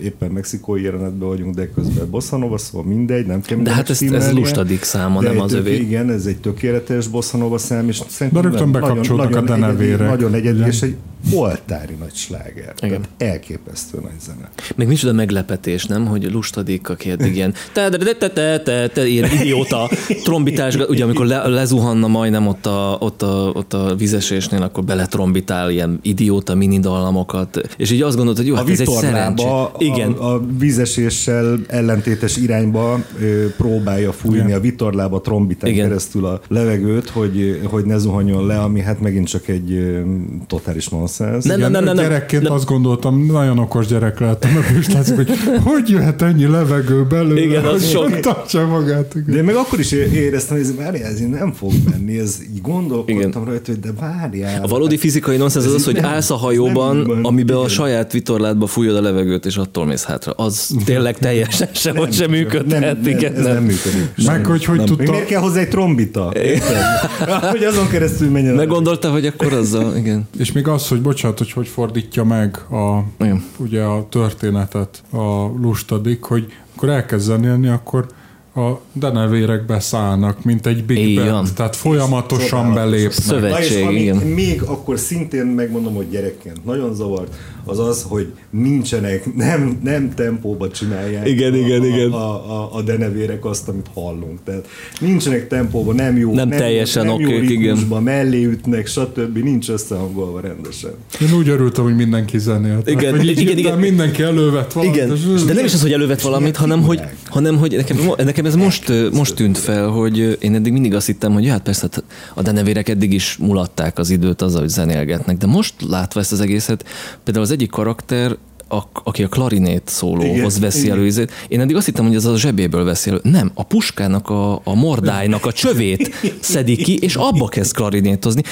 éppen mexikói jelenetben vagyunk, de közben bossa nova, szóval mindegy, nem kell De hát ez, ez lustadik száma, De nem az övé. Igen, ez egy tökéletes bossa nova szám, és szerintem De rögtön nagyon- nagyon, a nagyon egyedi. Nagyon egyedi, és egy oltári nagy sláger. Igen. Tehát elképesztő nagy zene. Meg micsoda meglepetés, nem? Hogy lustadik, aki eddig ilyen te, te, te, te, te, te, te, ilyen idióta trombitás, ugye amikor le, lezuhanna majdnem ott a, ott, a, ott a vizesésnél, akkor beletrombitál ilyen idióta mini dallamokat, és így azt gondolod, hogy jó, A hát ez egy szerencsé. Igen, a, a vízeséssel ellentétes irányba ö, próbálja fújni Igen. a vitorlába trombitán Igen. keresztül a levegőt, hogy, hogy ne zuhanjon le, ami hát megint csak egy totális nonsens. Nem, nem, nem, nem, nem. Gyerekként nem. azt gondoltam, nagyon okos gyerek lehettem, mert is látszik, hogy hogy jöhet ennyi levegő belőle, Igen, az hogy sok. tartsa magát. Igen. De meg akkor is éreztem, hogy ez, várjál, ez nem fog menni, ez így gondolkodtam Igen. rajta, hogy de várjál. A valódi fizikai nonsens az az, hogy nem- állsz a hajóban, nem amiben a saját vitorládba fújod a levegőt, és attól mész hátra. Az tényleg teljesen sehogy sem működhet. nem, nem, igen, ez nem, működik. Meg hogy hogy tudta, miért kell hozzá egy trombita? Hogy azon keresztül menjen. Meggondolta, hogy akkor azzal, igen. és még az, hogy bocsánat, hogy hogy fordítja meg a, Igen. ugye a történetet a lustadik, hogy akkor elkezd zenélni, akkor a denevérek beszállnak, mint egy big band, tehát folyamatosan belépnek. Szövet- Na és Szövetség, ami igen. még akkor szintén megmondom, hogy gyerekként nagyon zavart, az az, hogy nincsenek, nem, nem tempóba csinálják Igen, a, igen, a, igen. A, a, a denevérek azt, amit hallunk. Tehát nincsenek tempóba, nem jó, Nem teljesen nem jó okék, igen. ritmusba, mellé ütnek, stb. Nincs összehangolva rendesen. Én úgy örültem, hogy mindenki zenélt. Igen, így igen, igen, igen. mindenki elővett valamit. Igen, és- de nem is az, hogy elővett valamit, hanem hogy, hanem, hogy nekem, nekem ez most, most tűnt fel, hogy én eddig mindig azt hittem, hogy hát persze hát a denevérek eddig is mulatták az időt azzal, hogy zenélgetnek, de most látva ezt az egészet, például az egyik karakter, a, aki a klarinét szólóhoz veszi igen. elő izét. Én eddig azt hittem, hogy az a zsebéből veszi elő. Nem, a puskának, a, a mordájnak a csövét *laughs* szedi ki, és abba kezd klarinétozni.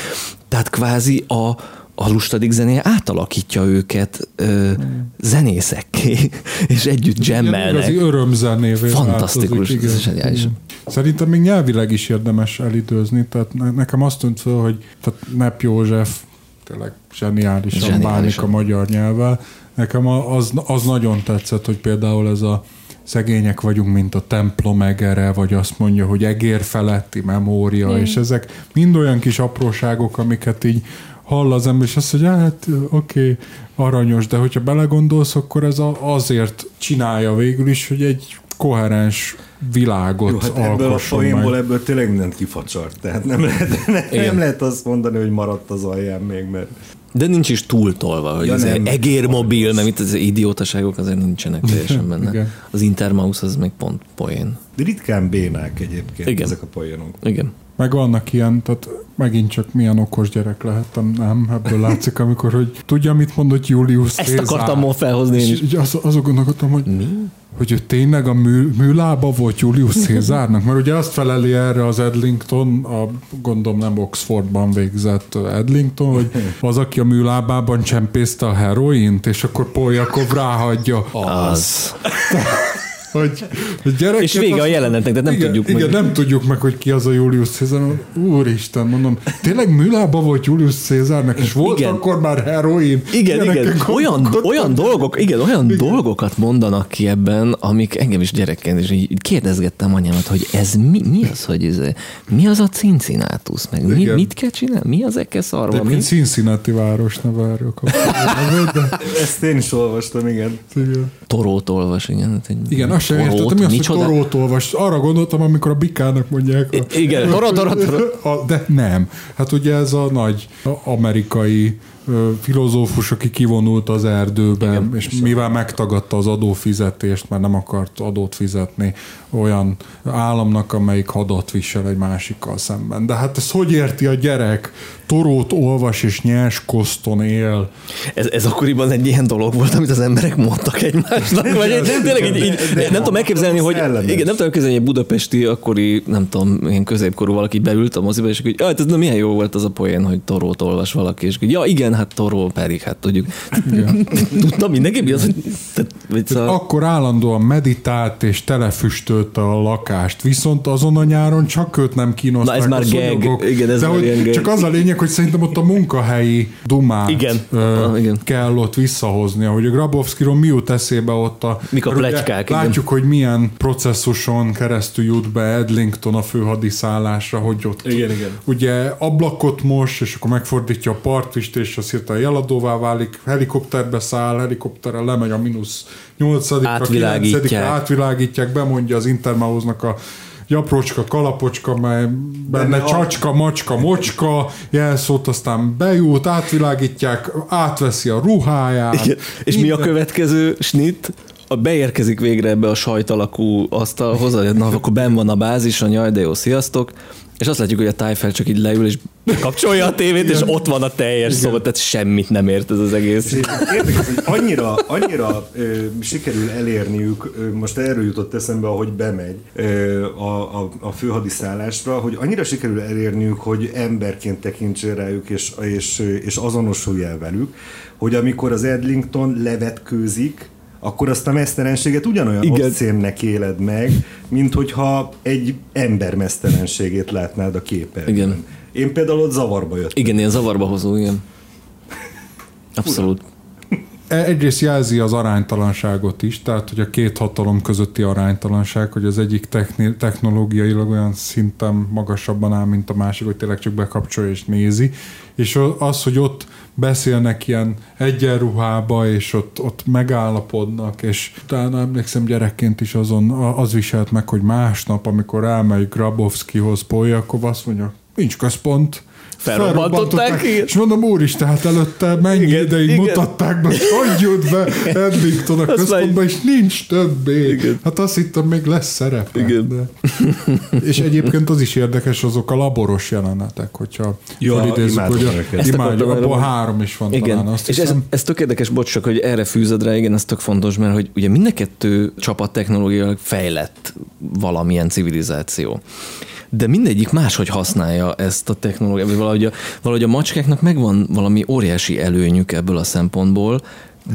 Tehát kvázi a, a lustadik zenéje átalakítja őket ö, zenészekké, *laughs* és együtt Ilyen jammelnek. Igazi örömzenévé Fantasztikus, változik, igen. ez. Szerintem még nyelvileg is érdemes elidőzni, tehát ne- nekem azt tűnt fel, hogy tehát Nep József tényleg zseniálisan, Zseniálisan. bánik a magyar nyelvvel. Nekem az, az nagyon tetszett, hogy például ez a szegények vagyunk, mint a templom egere, vagy azt mondja, hogy egér feletti memória, Igen. és ezek mind olyan kis apróságok, amiket így hall az ember, és azt mondja, hát oké, okay, aranyos, de hogyha belegondolsz, akkor ez a, azért csinálja végül is, hogy egy koherens világot Jó, hát ebből a poénból meg. ebből tényleg mindent kifacsart. Tehát nem lehet, nem, nem lehet azt mondani, hogy maradt az alján még, mert De nincs is túltolva, hogy Ja, ja, nem. egérmobil, mert itt az idiótaságok azért nincsenek teljesen benne. Igen. Az Intermouse az még pont poén. de ritkán bénák egyébként Igen. ezek a poénok. Igen. Meg vannak ilyen, tehát megint csak milyen okos gyerek lehettem, nem? Ebből látszik, amikor, hogy tudja, mit mondott Julius Ezt Cézár. akartam ma felhozni én És is. így az, azon gondolkodtam, hogy Mi? hogy ő tényleg a mű, műlába volt Julius Cézárnak, mert ugye azt feleli erre az Edlington, a gondolom nem Oxfordban végzett Edlington, hogy az, aki a műlábában csempészte a heroint, és akkor Poljakov ráhagyja. Az. Hogy, hogy gyerek, És vége a jelenetnek, de nem igen, tudjuk igen, meg. nem tudjuk meg, hogy ki az a Julius Cézár. Úristen, mondom, tényleg műlába volt Julius Cézárnak, és volt Igen. akkor már heroin. Igen, igen. Olyan, olyan dolgok, igen, olyan igen. dolgokat mondanak ki ebben, amik engem is gyerekként is így kérdezgettem anyámat, hogy ez mi, mi az, hogy ez, mi az a Cincinnati, meg mi, Igen. mit kell csinálni, mi az eke szarva, mi? Egyébként Cincinnati város neve erről kapcsolatban, de Ezt én is olvastam, igen. igen. Torót olvas, igen. Hát egy Igen, azt sem értettem, mi az, hogy torót olvas. Arra gondoltam, amikor a bikának mondják. *laughs* A, igen, toró, toró, de nem. Hát ugye ez a nagy amerikai filozófus, aki kivonult az erdőbe, Igen, és mivel megtagadta az adófizetést, mert nem akart adót fizetni olyan államnak, amelyik hadat visel egy másikkal szemben. De hát ezt hogy érti a gyerek? Torót olvas és nyers koszton él. Ez, ez akkoriban egy ilyen dolog volt, amit az emberek mondtak egymásnak. Vagy egy, tényleg így, így, de nem tudom elképzelni, hogy igen, nem tudom elképzelni, hogy egy budapesti akkori, nem tudom, ilyen középkorú valaki beült a moziba, és hogy jaj, ez na, milyen jó volt az a poén, hogy torót olvas valaki, és hogy ja, igen, hát toró, pedig hát tudjuk. Tudtam mindenki, mi az, hogy... Tehát, szóval, Akkor állandóan meditált és telefüstölte a lakást, viszont azon a nyáron csak őt nem kínozták Na, ez a már gag. szúnyogok. Igen, ez De már hogy gag. csak az a lényeg, hogy szerintem ott a munkahelyi dumát Igen. Ö, Ah, igen. kell ott visszahozni. Ahogy a Grabowskiról mi jut eszébe ott a... Mik a ugye pletykák, igen. Látjuk, hogy milyen processzuson keresztül jut be Edlington a főhadiszállásra, hogy ott Igen, igen. ugye ablakot mos, és akkor megfordítja a partvist, és az hirtelen jeladóvá válik, helikopterbe száll, helikopterrel lemegy a mínusz 8 Átvilágítják. 9 átvilágítják, bemondja az Intermausnak a Japrócska, kalapocska, mely benne a- csacska, macska, mocska, jelszót, aztán bejut, átvilágítják, átveszi a ruháját. igen. És mi a Minden- következő snit? A beérkezik végre ebbe a sajt alakú asztalhoz, na, akkor ben van a bázison, jaj, de jó, sziasztok. És azt látjuk, hogy a tájfel csak így leül, és *laughs* kapcsolja a tévét, és ott van a teljes szoba, tehát semmit nem ért ez az egész. És Érdekes, hogy annyira, annyira ö, sikerül elérniük, ö, most erről jutott eszembe, ahogy bemegy ö, a, a, a főhadiszállásra, hogy annyira sikerül elérniük, hogy emberként tekintsen rájuk, és, és, és azonosulj el velük, hogy amikor az Edlington levetkőzik, akkor azt a mesztelenséget ugyanolyan Igen. obszénnek éled meg, mint hogyha egy ember mesztelenségét látnád a képernyőn. Igen. Én például ott zavarba jöttem. Igen, ilyen zavarba hozó, igen. Abszolút. E- Egyrészt jelzi az aránytalanságot is, tehát hogy a két hatalom közötti aránytalanság, hogy az egyik techni- technológiailag olyan szinten magasabban áll, mint a másik, hogy tényleg csak bekapcsolja és nézi, és az, hogy ott beszélnek ilyen egyenruhába, és ott, ott megállapodnak, és utána emlékszem gyerekként is azon az viselt meg, hogy másnap, amikor elmegy Grabowskihoz Poljakov, azt mondja, nincs központ, Felrobbantották, és mondom, úristen, hát előtte mennyi Igen, ideig igen. mutatták be, hogy jut be Edlington a központba, és nincs többé. Igen. Hát azt hittem, még lesz szerepe. Igen. De... És egyébként az is érdekes, azok a laboros jelenetek, hogyha Ja, felidézzük, hogy a, imádjuk, abból három is van Igen, talán. Azt és ez, hiszem, ez tök érdekes, bocs, csak hogy erre fűzed rá, igen, ez tök fontos, mert hogy ugye mind a kettő csapat technológiailag fejlett valamilyen civilizáció. De mindegyik máshogy használja ezt a technológiát, valahogy a, valahogy a macskáknak megvan valami óriási előnyük ebből a szempontból,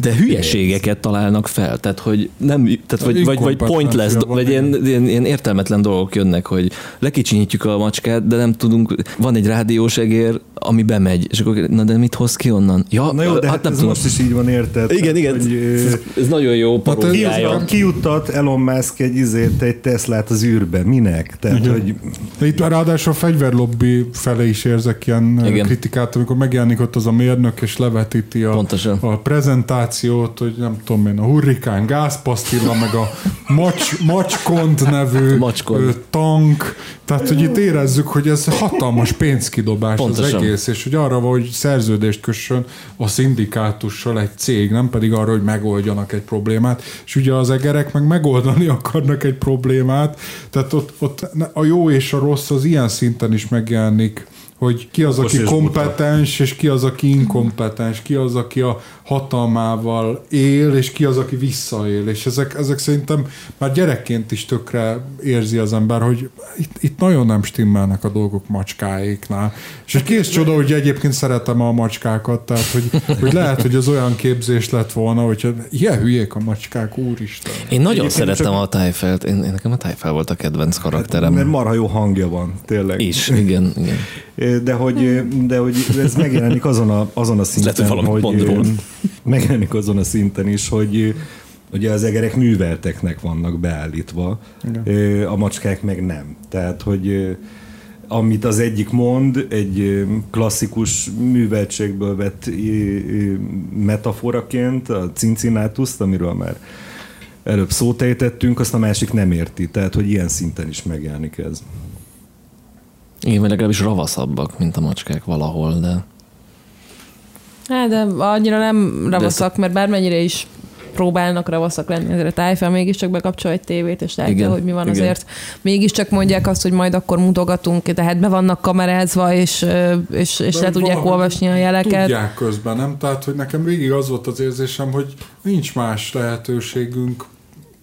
de hülyeségeket találnak fel, tehát hogy nem, tehát vagy, vagy, vagy pointless, vagy ilyen, ilyen, ilyen, értelmetlen dolgok jönnek, hogy lekicsinyítjük a macskát, de nem tudunk, van egy rádiós egér, ami bemegy, és akkor na de mit hoz ki onnan? Ja, Na jó, de hát, nem ez tudom. most is így van, érted? Igen, igen, Hogy, ez, ez nagyon jó paródiája. Kijuttat, kijuttat Elon Musk egy, izét, egy Teslát az űrbe. Minek? Tehát, hogy Itt ráadásul a fegyverlobbi fele is érzek ilyen Igen. Igen. kritikát, amikor megjelenik ott az a mérnök, és levetíti a, Pontosan. a prezentációt, hogy nem tudom én, a hurrikán gázpasztilla, meg a macs, macskont nevű *laughs* Macskont. ö, tank, tehát hogy itt érezzük, hogy ez hatalmas pénzkidobás Pontosan. az egész, és hogy arra van, hogy szerződést kössön a szindikátussal egy cég, nem pedig arra, hogy megoldjanak egy problémát, és ugye az egerek meg megoldani *laughs* akarnak egy problémát, tehát ott, ott a jó és a rossz az ilyen szinten is megjelenik, hogy ki az, aki kompetens, és ki az, aki inkompetens, ki az, aki a hatalmával él, és ki az, aki visszaél. És ezek, ezek szerintem már gyerekként is tökre érzi az ember, hogy itt, itt nagyon nem stimmelnek a dolgok macskáéknál. És egy kész csoda, hogy egyébként szeretem a macskákat, tehát hogy, hogy lehet, hogy az olyan képzés lett volna, hogy ilyen hülyék a macskák, úristen. Én nagyon Egyébként szeretem csak- a tájfelt. Én, én nekem a tájfel volt a kedvenc karakterem. mert marha jó hangja van, tényleg. is, igen, igen. *laughs* De hogy, de hogy ez megjelenik azon a, azon a szinten, Lehet, hogy hogy megjelenik azon a szinten is, hogy ugye az egerek művelteknek vannak beállítva, Igen. a macskák meg nem. Tehát, hogy amit az egyik mond, egy klasszikus műveltségből vett metaforaként, a Cincinnatuszt, amiről már előbb szót ejtettünk, azt a másik nem érti. Tehát, hogy ilyen szinten is megjelenik ez. Igen, vagy legalábbis ravaszabbak, mint a macskák valahol, de... Hát, de annyira nem ravaszak, mert bármennyire is próbálnak ravaszak lenni, ezért a tájfel mégiscsak bekapcsol egy tévét, és látja, Igen, hogy mi van igen. azért. Mégiscsak mondják azt, hogy majd akkor mutogatunk, tehát be vannak kamerázva, és, és, és De le tudják olvasni a jeleket. Tudják közben, nem? Tehát, hogy nekem végig az volt az érzésem, hogy nincs más lehetőségünk,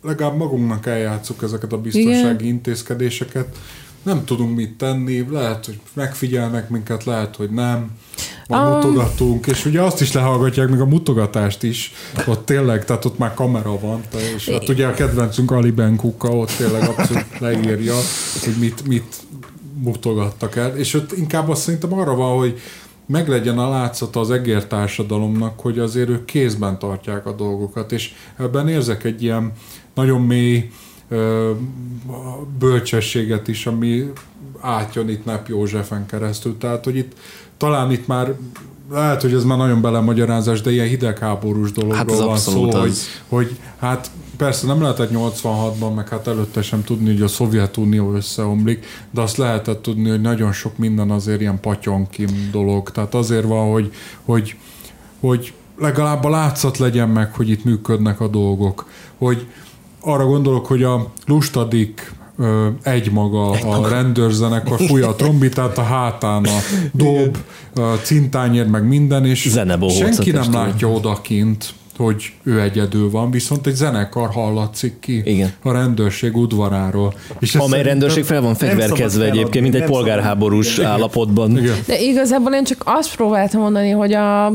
legalább magunknak eljátszuk ezeket a biztonsági Igen. intézkedéseket. Nem tudunk mit tenni, lehet, hogy megfigyelnek minket, lehet, hogy nem. Vagy Ah. mutogatunk, és ugye azt is lehallgatják, még a mutogatást is, ott tényleg, tehát ott már kamera van, és hát ugye a kedvencünk Ali Ben Kuka ott tényleg abszolút leírja, hogy mit, mit mutogattak el, és ott inkább azt szerintem arra van, hogy meglegyen a látszata az egér társadalomnak, hogy azért ők kézben tartják a dolgokat, és ebben érzek egy ilyen nagyon mély bölcsességet is, ami átjön itt Nep Józsefen keresztül. Tehát, hogy itt talán itt már lehet, hogy ez már nagyon belemagyarázás, de ilyen hidegháborús dologról Hát van szó, az. hogy, hogy hát persze nem lehetett 86-ban, meg hát előtte sem tudni, hogy a Szovjetunió összeomlik, de azt lehetett tudni, hogy nagyon sok minden azért ilyen patyonkim dolog. Tehát azért van, hogy, hogy, hogy legalább a látszat legyen meg, hogy itt működnek a dolgok. Hogy arra gondolok, hogy a lustadik ö, egy maga a rendőrzenekar fújja a trombitát a hátán, a dob, a cintányér, meg minden, és Zenebohóc senki nem látja odakint, hogy ő egyedül van, viszont egy zenekar hallatszik ki Igen. a rendőrség udvaráról. És Amely rendőrség fel van fegyverkezve egyébként, mint egy polgárháborús Igen. állapotban. Igen. De igazából én csak azt próbáltam mondani, hogy a,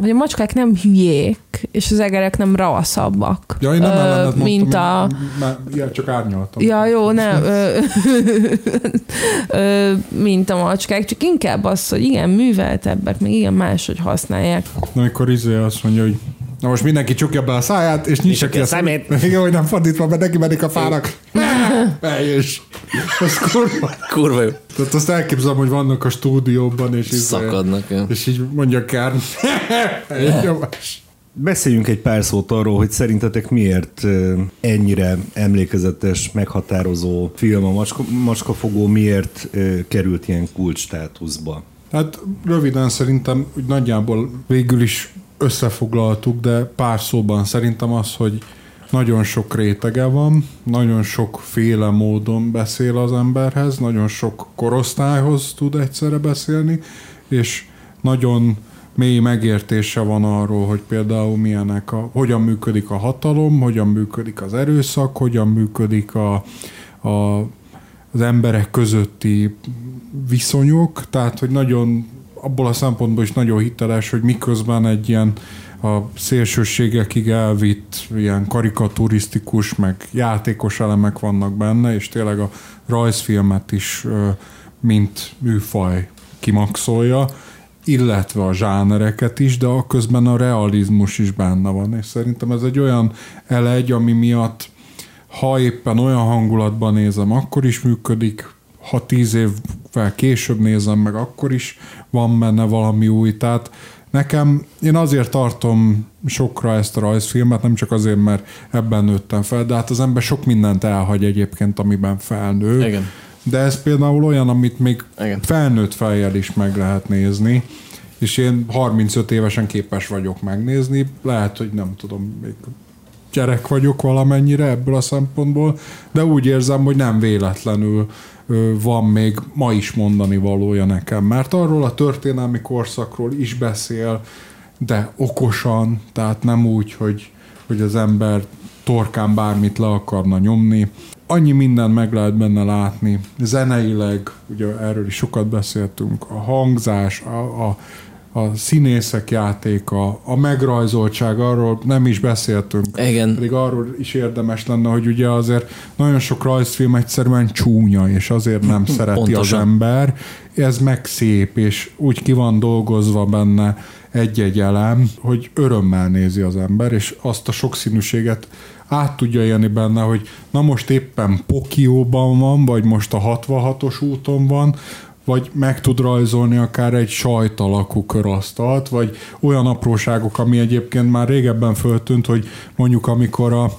hogy a macskák nem hülyék, és az egerek nem ravaszabbak. Ja, én nem Ö, mondtam, mint a... Már, ja, csak árnyaltam. Ja, jó, nem. Ö, ö, mint a macskák, csak inkább az, hogy igen, műveltebbek, meg igen máshogy használják. Na, amikor izé azt mondja, hogy na most mindenki csukja be a száját, és nyissa ki a szemét. Igen, hogy nem fordítva, mert neki medik a fának. Bejössz. Ez kurva. Kurva jó. Tehát azt elképzelem, hogy vannak a stúdióban, és izé- Szakadnak. ja. És így mondja Kern. *laughs* Nyomás. Beszéljünk egy pár szót arról, hogy szerintetek miért ennyire emlékezetes, meghatározó film a macska, macskafogó, miért került ilyen kulcs státuszba. Hát röviden szerintem úgy nagyjából végül is összefoglaltuk, de pár szóban szerintem az, hogy nagyon sok rétege van, nagyon sokféle módon beszél az emberhez, nagyon sok korosztályhoz tud egyszerre beszélni, és nagyon mély megértése van arról, hogy például milyenek a, hogyan működik a hatalom, hogyan működik az erőszak, hogyan működik a, a, az emberek közötti viszonyok, tehát hogy nagyon abból a szempontból is nagyon hiteles, hogy miközben egy ilyen a szélsőségekig elvitt ilyen karikaturisztikus, meg játékos elemek vannak benne, és tényleg a rajzfilmet is mint műfaj kimaxolja, illetve a zsánereket is, de a közben a realizmus is benne van, és szerintem ez egy olyan elegy, ami miatt ha éppen olyan hangulatban nézem, akkor is működik, ha tíz évvel később nézem meg, akkor is van benne valami új. Tehát nekem, én azért tartom sokra ezt a rajzfilmet, nem csak azért, mert ebben nőttem fel, de hát az ember sok mindent elhagy egyébként, amiben felnő. Igen. De ez például olyan, amit még Igen. felnőtt fejjel is meg lehet nézni, és én 35 évesen képes vagyok megnézni, lehet, hogy nem tudom, még gyerek vagyok valamennyire ebből a szempontból, de úgy érzem, hogy nem véletlenül van még ma is mondani valója nekem, mert arról a történelmi korszakról is beszél, de okosan, tehát nem úgy, hogy, hogy az ember torkán bármit le akarna nyomni. Annyi mindent meg lehet benne látni. Zeneileg, ugye erről is sokat beszéltünk, a hangzás, a, a, a színészek játéka, a megrajzoltság, arról nem is beszéltünk. Igen. Pedig arról is érdemes lenne, hogy ugye azért nagyon sok rajzfilm egyszerűen csúnya, és azért nem *laughs* szereti az Pontosan. ember. Ez meg szép, és úgy ki van dolgozva benne egy-egy elem, hogy örömmel nézi az ember, és azt a sokszínűséget át tudja élni benne, hogy na most éppen Pokióban van, vagy most a 66-os úton van, vagy meg tud rajzolni akár egy sajt alakú körasztalt, vagy olyan apróságok, ami egyébként már régebben föltűnt, hogy mondjuk amikor a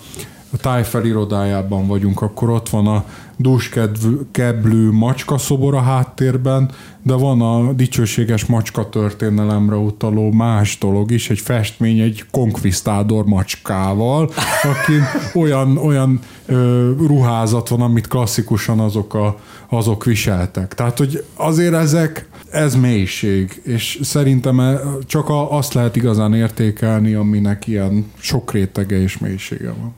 a tájfel irodájában vagyunk, akkor ott van a dúskeblő macska szobor a háttérben, de van a dicsőséges macska történelemre utaló más dolog is, egy festmény egy konkvisztádor macskával, aki olyan, olyan ö, ruházat van, amit klasszikusan azok, a, azok viseltek. Tehát, hogy azért ezek, ez mélység, és szerintem e- csak azt lehet igazán értékelni, aminek ilyen sok rétege és mélysége van.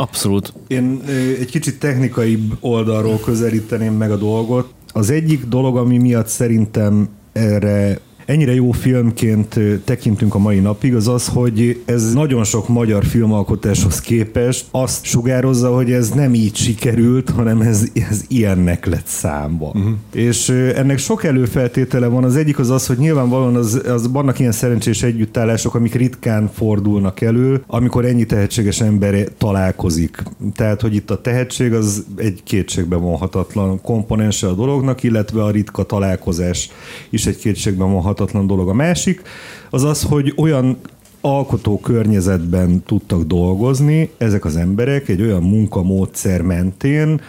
Abszolút. Én egy kicsit technikai oldalról közelíteném meg a dolgot. Az egyik dolog, ami miatt szerintem erre ennyire jó filmként tekintünk a mai napig, az az, hogy ez nagyon sok magyar filmalkotáshoz képest azt sugározza, hogy ez nem így sikerült, hanem ez, ez ilyennek lett számba. Uh-huh. És ennek sok előfeltétele van. Az egyik az az, hogy nyilvánvalóan az, az vannak ilyen szerencsés együttállások, amik ritkán fordulnak elő, amikor ennyi tehetséges ember találkozik. Tehát, hogy itt a tehetség az egy kétségbe vonhatatlan komponense a dolognak, illetve a ritka találkozás is egy kétségbe vonhatatlan dolog. A másik az az, hogy olyan alkotó környezetben tudtak dolgozni ezek az emberek egy olyan munkamódszer mentén,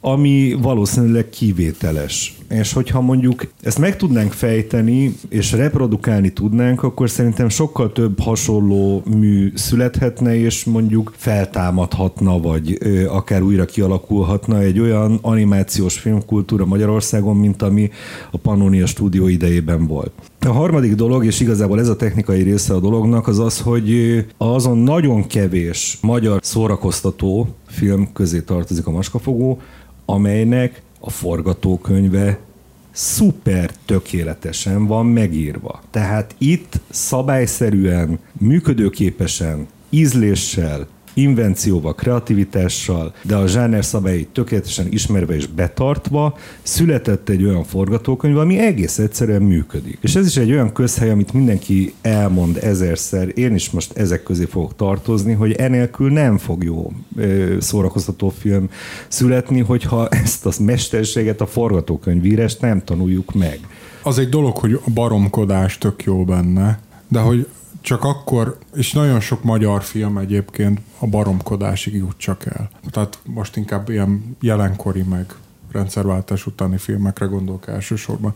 ami valószínűleg kivételes. És hogyha mondjuk ezt meg tudnánk fejteni, és reprodukálni tudnánk, akkor szerintem sokkal több hasonló mű születhetne, és mondjuk feltámadhatna, vagy ö, akár újra kialakulhatna egy olyan animációs filmkultúra Magyarországon, mint ami a Pannonia stúdió idejében volt. A harmadik dolog, és igazából ez a technikai része a dolognak, az az, hogy azon nagyon kevés magyar szórakoztató film közé tartozik a Maskafogó, amelynek a forgatókönyve szuper tökéletesen van megírva. Tehát itt szabályszerűen, működőképesen, ízléssel, invencióval, kreativitással, de a zsáner szabályait tökéletesen ismerve és betartva született egy olyan forgatókönyv, ami egész egyszerűen működik. És ez is egy olyan közhely, amit mindenki elmond ezerszer, én is most ezek közé fogok tartozni, hogy enélkül nem fog jó szórakoztató film születni, hogyha ezt a mesterséget, a forgatókönyvírást nem tanuljuk meg. Az egy dolog, hogy a baromkodás tök jó benne, de hogy csak akkor, és nagyon sok magyar film egyébként a baromkodásig jut csak el. Tehát most inkább ilyen jelenkori meg rendszerváltás utáni filmekre gondolok elsősorban.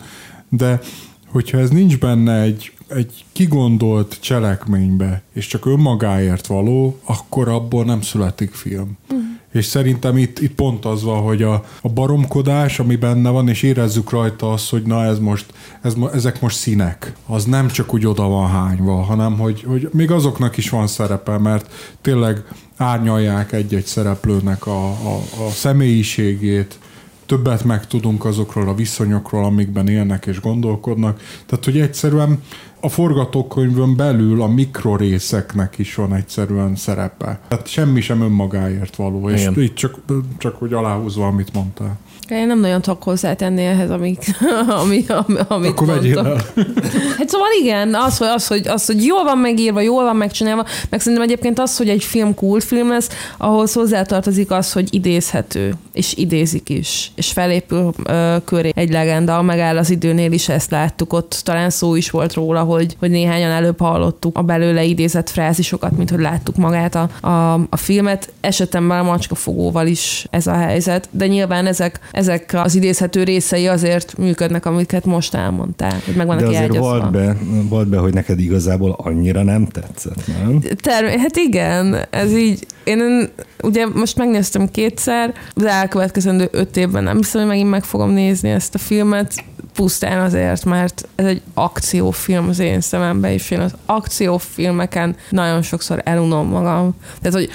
De hogyha ez nincs benne egy, egy kigondolt cselekménybe, és csak önmagáért való, akkor abból nem születik film. Uh-huh. És szerintem itt, itt pont az van, hogy a, a baromkodás, ami benne van, és érezzük rajta azt, hogy na ez most, ez, ezek most színek. Az nem csak úgy oda van hányva, hanem hogy, hogy még azoknak is van szerepe, mert tényleg árnyalják egy-egy szereplőnek a, a, a személyiségét, többet megtudunk azokról a viszonyokról, amikben élnek és gondolkodnak. Tehát, hogy egyszerűen a forgatókönyvön belül a mikrorészeknek is van egyszerűen szerepe. Tehát semmi sem önmagáért való. És Igen. így csak, csak hogy aláhúzva, amit mondtál. Én nem nagyon tudok hozzátenni ehhez, amik, *laughs* ami, ami, amit Akkor el. *laughs* Hát szóval igen, az hogy, az, hogy, az, hogy jól van megírva, jól van megcsinálva, meg szerintem egyébként az, hogy egy film kultfilm lesz, ahhoz hozzátartozik az, hogy idézhető, és idézik is, és felépül ö, köré egy legenda, megáll az időnél is ezt láttuk, ott talán szó is volt róla, hogy, hogy néhányan előbb hallottuk a belőle idézett frázisokat, mint hogy láttuk magát a, a, a filmet. Esetemben a macskafogóval is ez a helyzet, de nyilván ezek, ezek az idézhető részei azért működnek, amiket most elmondtál, hogy meg De azért volt be, volt be, hogy neked igazából annyira nem tetszett, nem? Term- hát igen, ez így, én ugye most megnéztem kétszer, az elkövetkezendő öt évben nem hiszem, hogy megint meg fogom nézni ezt a filmet, pusztán azért, mert ez egy akciófilm az én szememben, és én az akciófilmeken nagyon sokszor elunom magam. Tehát, hogy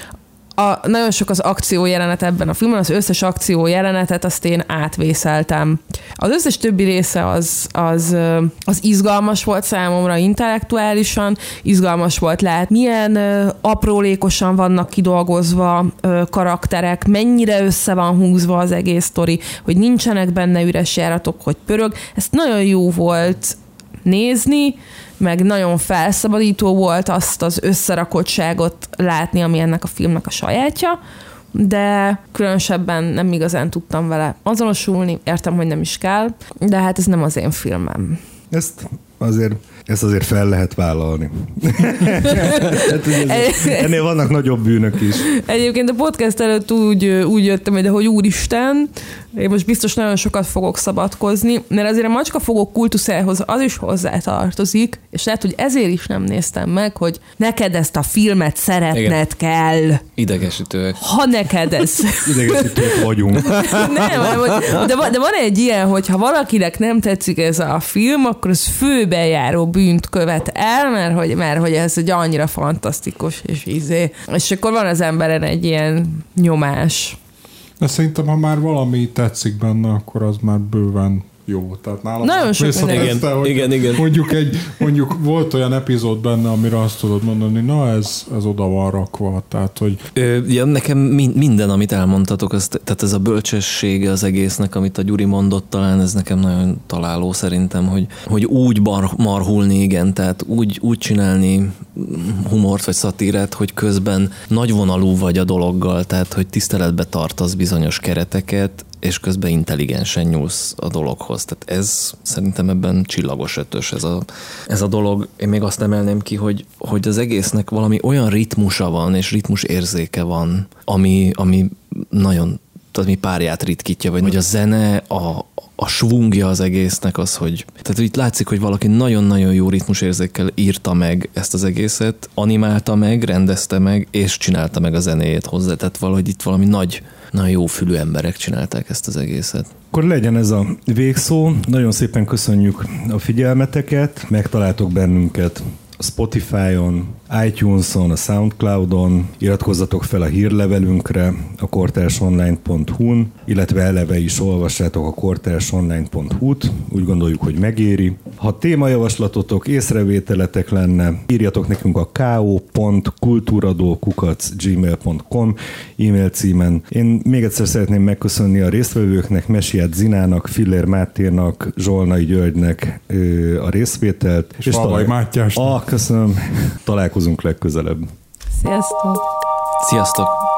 a, nagyon sok az akció jelenet ebben a filmben, az összes akció jelenetet azt én átvészeltem. Az összes többi része az, az, az izgalmas volt számomra intellektuálisan, izgalmas volt lehet, milyen ö, aprólékosan vannak kidolgozva ö, karakterek, mennyire össze van húzva az egész sztori, hogy nincsenek benne üres járatok, hogy pörög. Ez nagyon jó volt nézni, meg nagyon felszabadító volt azt az összerakottságot látni, ami ennek a filmnek a sajátja, de különösebben nem igazán tudtam vele azonosulni, értem, hogy nem is kell, de hát ez nem az én filmem. Ezt azért Ezt azért fel lehet vállalni. hát, ennél vannak nagyobb bűnök is. Egyébként a podcast előtt úgy, úgy jöttem hogy úristen, én most biztos nagyon sokat fogok szabadkozni, mert azért a macskafogók kultuszához az is hozzá tartozik, és lehet, hogy ezért is nem néztem meg, hogy neked ezt a filmet szeretned Igen. kell. Idegesítőek. Ha neked ez... Idegesítők vagyunk. *laughs* nem, hanem, de, van, de van egy ilyen, hogy ha valakinek nem tetszik ez a film, akkor az főbejáró bűnt követ el, mert hogy, mert hogy ez egy annyira fantasztikus, és izé. És akkor van az emberen egy ilyen nyomás. De szerintem, ha már valami tetszik benne, akkor az már bőven jó. Tehát nálam Nagyon sok minden. hogy Igen, igen. Mondjuk, egy, mondjuk volt olyan epizód benne, amire azt tudod mondani, na ez, ez oda van rakva. Tehát, hogy Ö, ja, nekem min- minden, amit elmondtatok, az, tehát ez a bölcsessége az egésznek, amit a Gyuri mondott, talán ez nekem nagyon találó szerintem, hogy, hogy úgy bar, marhulni, igen, tehát úgy, úgy csinálni humort vagy szatírát, hogy közben nagyvonalú vagy a dologgal, tehát hogy tiszteletbe tartasz bizonyos kereteket, és közben intelligensen nyúlsz a dologhoz. Tehát ez szerintem ebben csillagos ötös ez a, ez a dolog. Én még azt emelném ki, hogy, hogy az egésznek valami olyan ritmusa van, és ritmus érzéke van, ami, ami nagyon tehát mi párját ritkítja, vagy hogy a zene, a, a svungja az egésznek az, hogy tehát itt látszik, hogy valaki nagyon-nagyon jó ritmusérzékkel írta meg ezt az egészet, animálta meg, rendezte meg, és csinálta meg a zenéjét hozzá. Tehát valahogy itt valami nagy, nagyon jó fülű emberek csinálták ezt az egészet. Akkor legyen ez a végszó. Nagyon szépen köszönjük a figyelmeteket. Megtaláltok bennünket a Spotify-on, iTunes-on, a Soundcloud-on, iratkozzatok fel a hírlevelünkre, a kortársonline.hu-n, illetve eleve is olvassátok a kortársonline.hu-t, úgy gondoljuk, hogy megéri. Ha témajavaslatotok, észrevételetek lenne, írjatok nekünk a ko.kultúradókukac.gmail.com e-mail címen. Én még egyszer szeretném megköszönni a résztvevőknek, Mesiát Zinának, Filler Mátérnak, Zsolnai Györgynek a részvételt. És Falvai Mátyásnak. Köszönöm. Találkozunk legközelebb. Sziasztok! Sziasztok!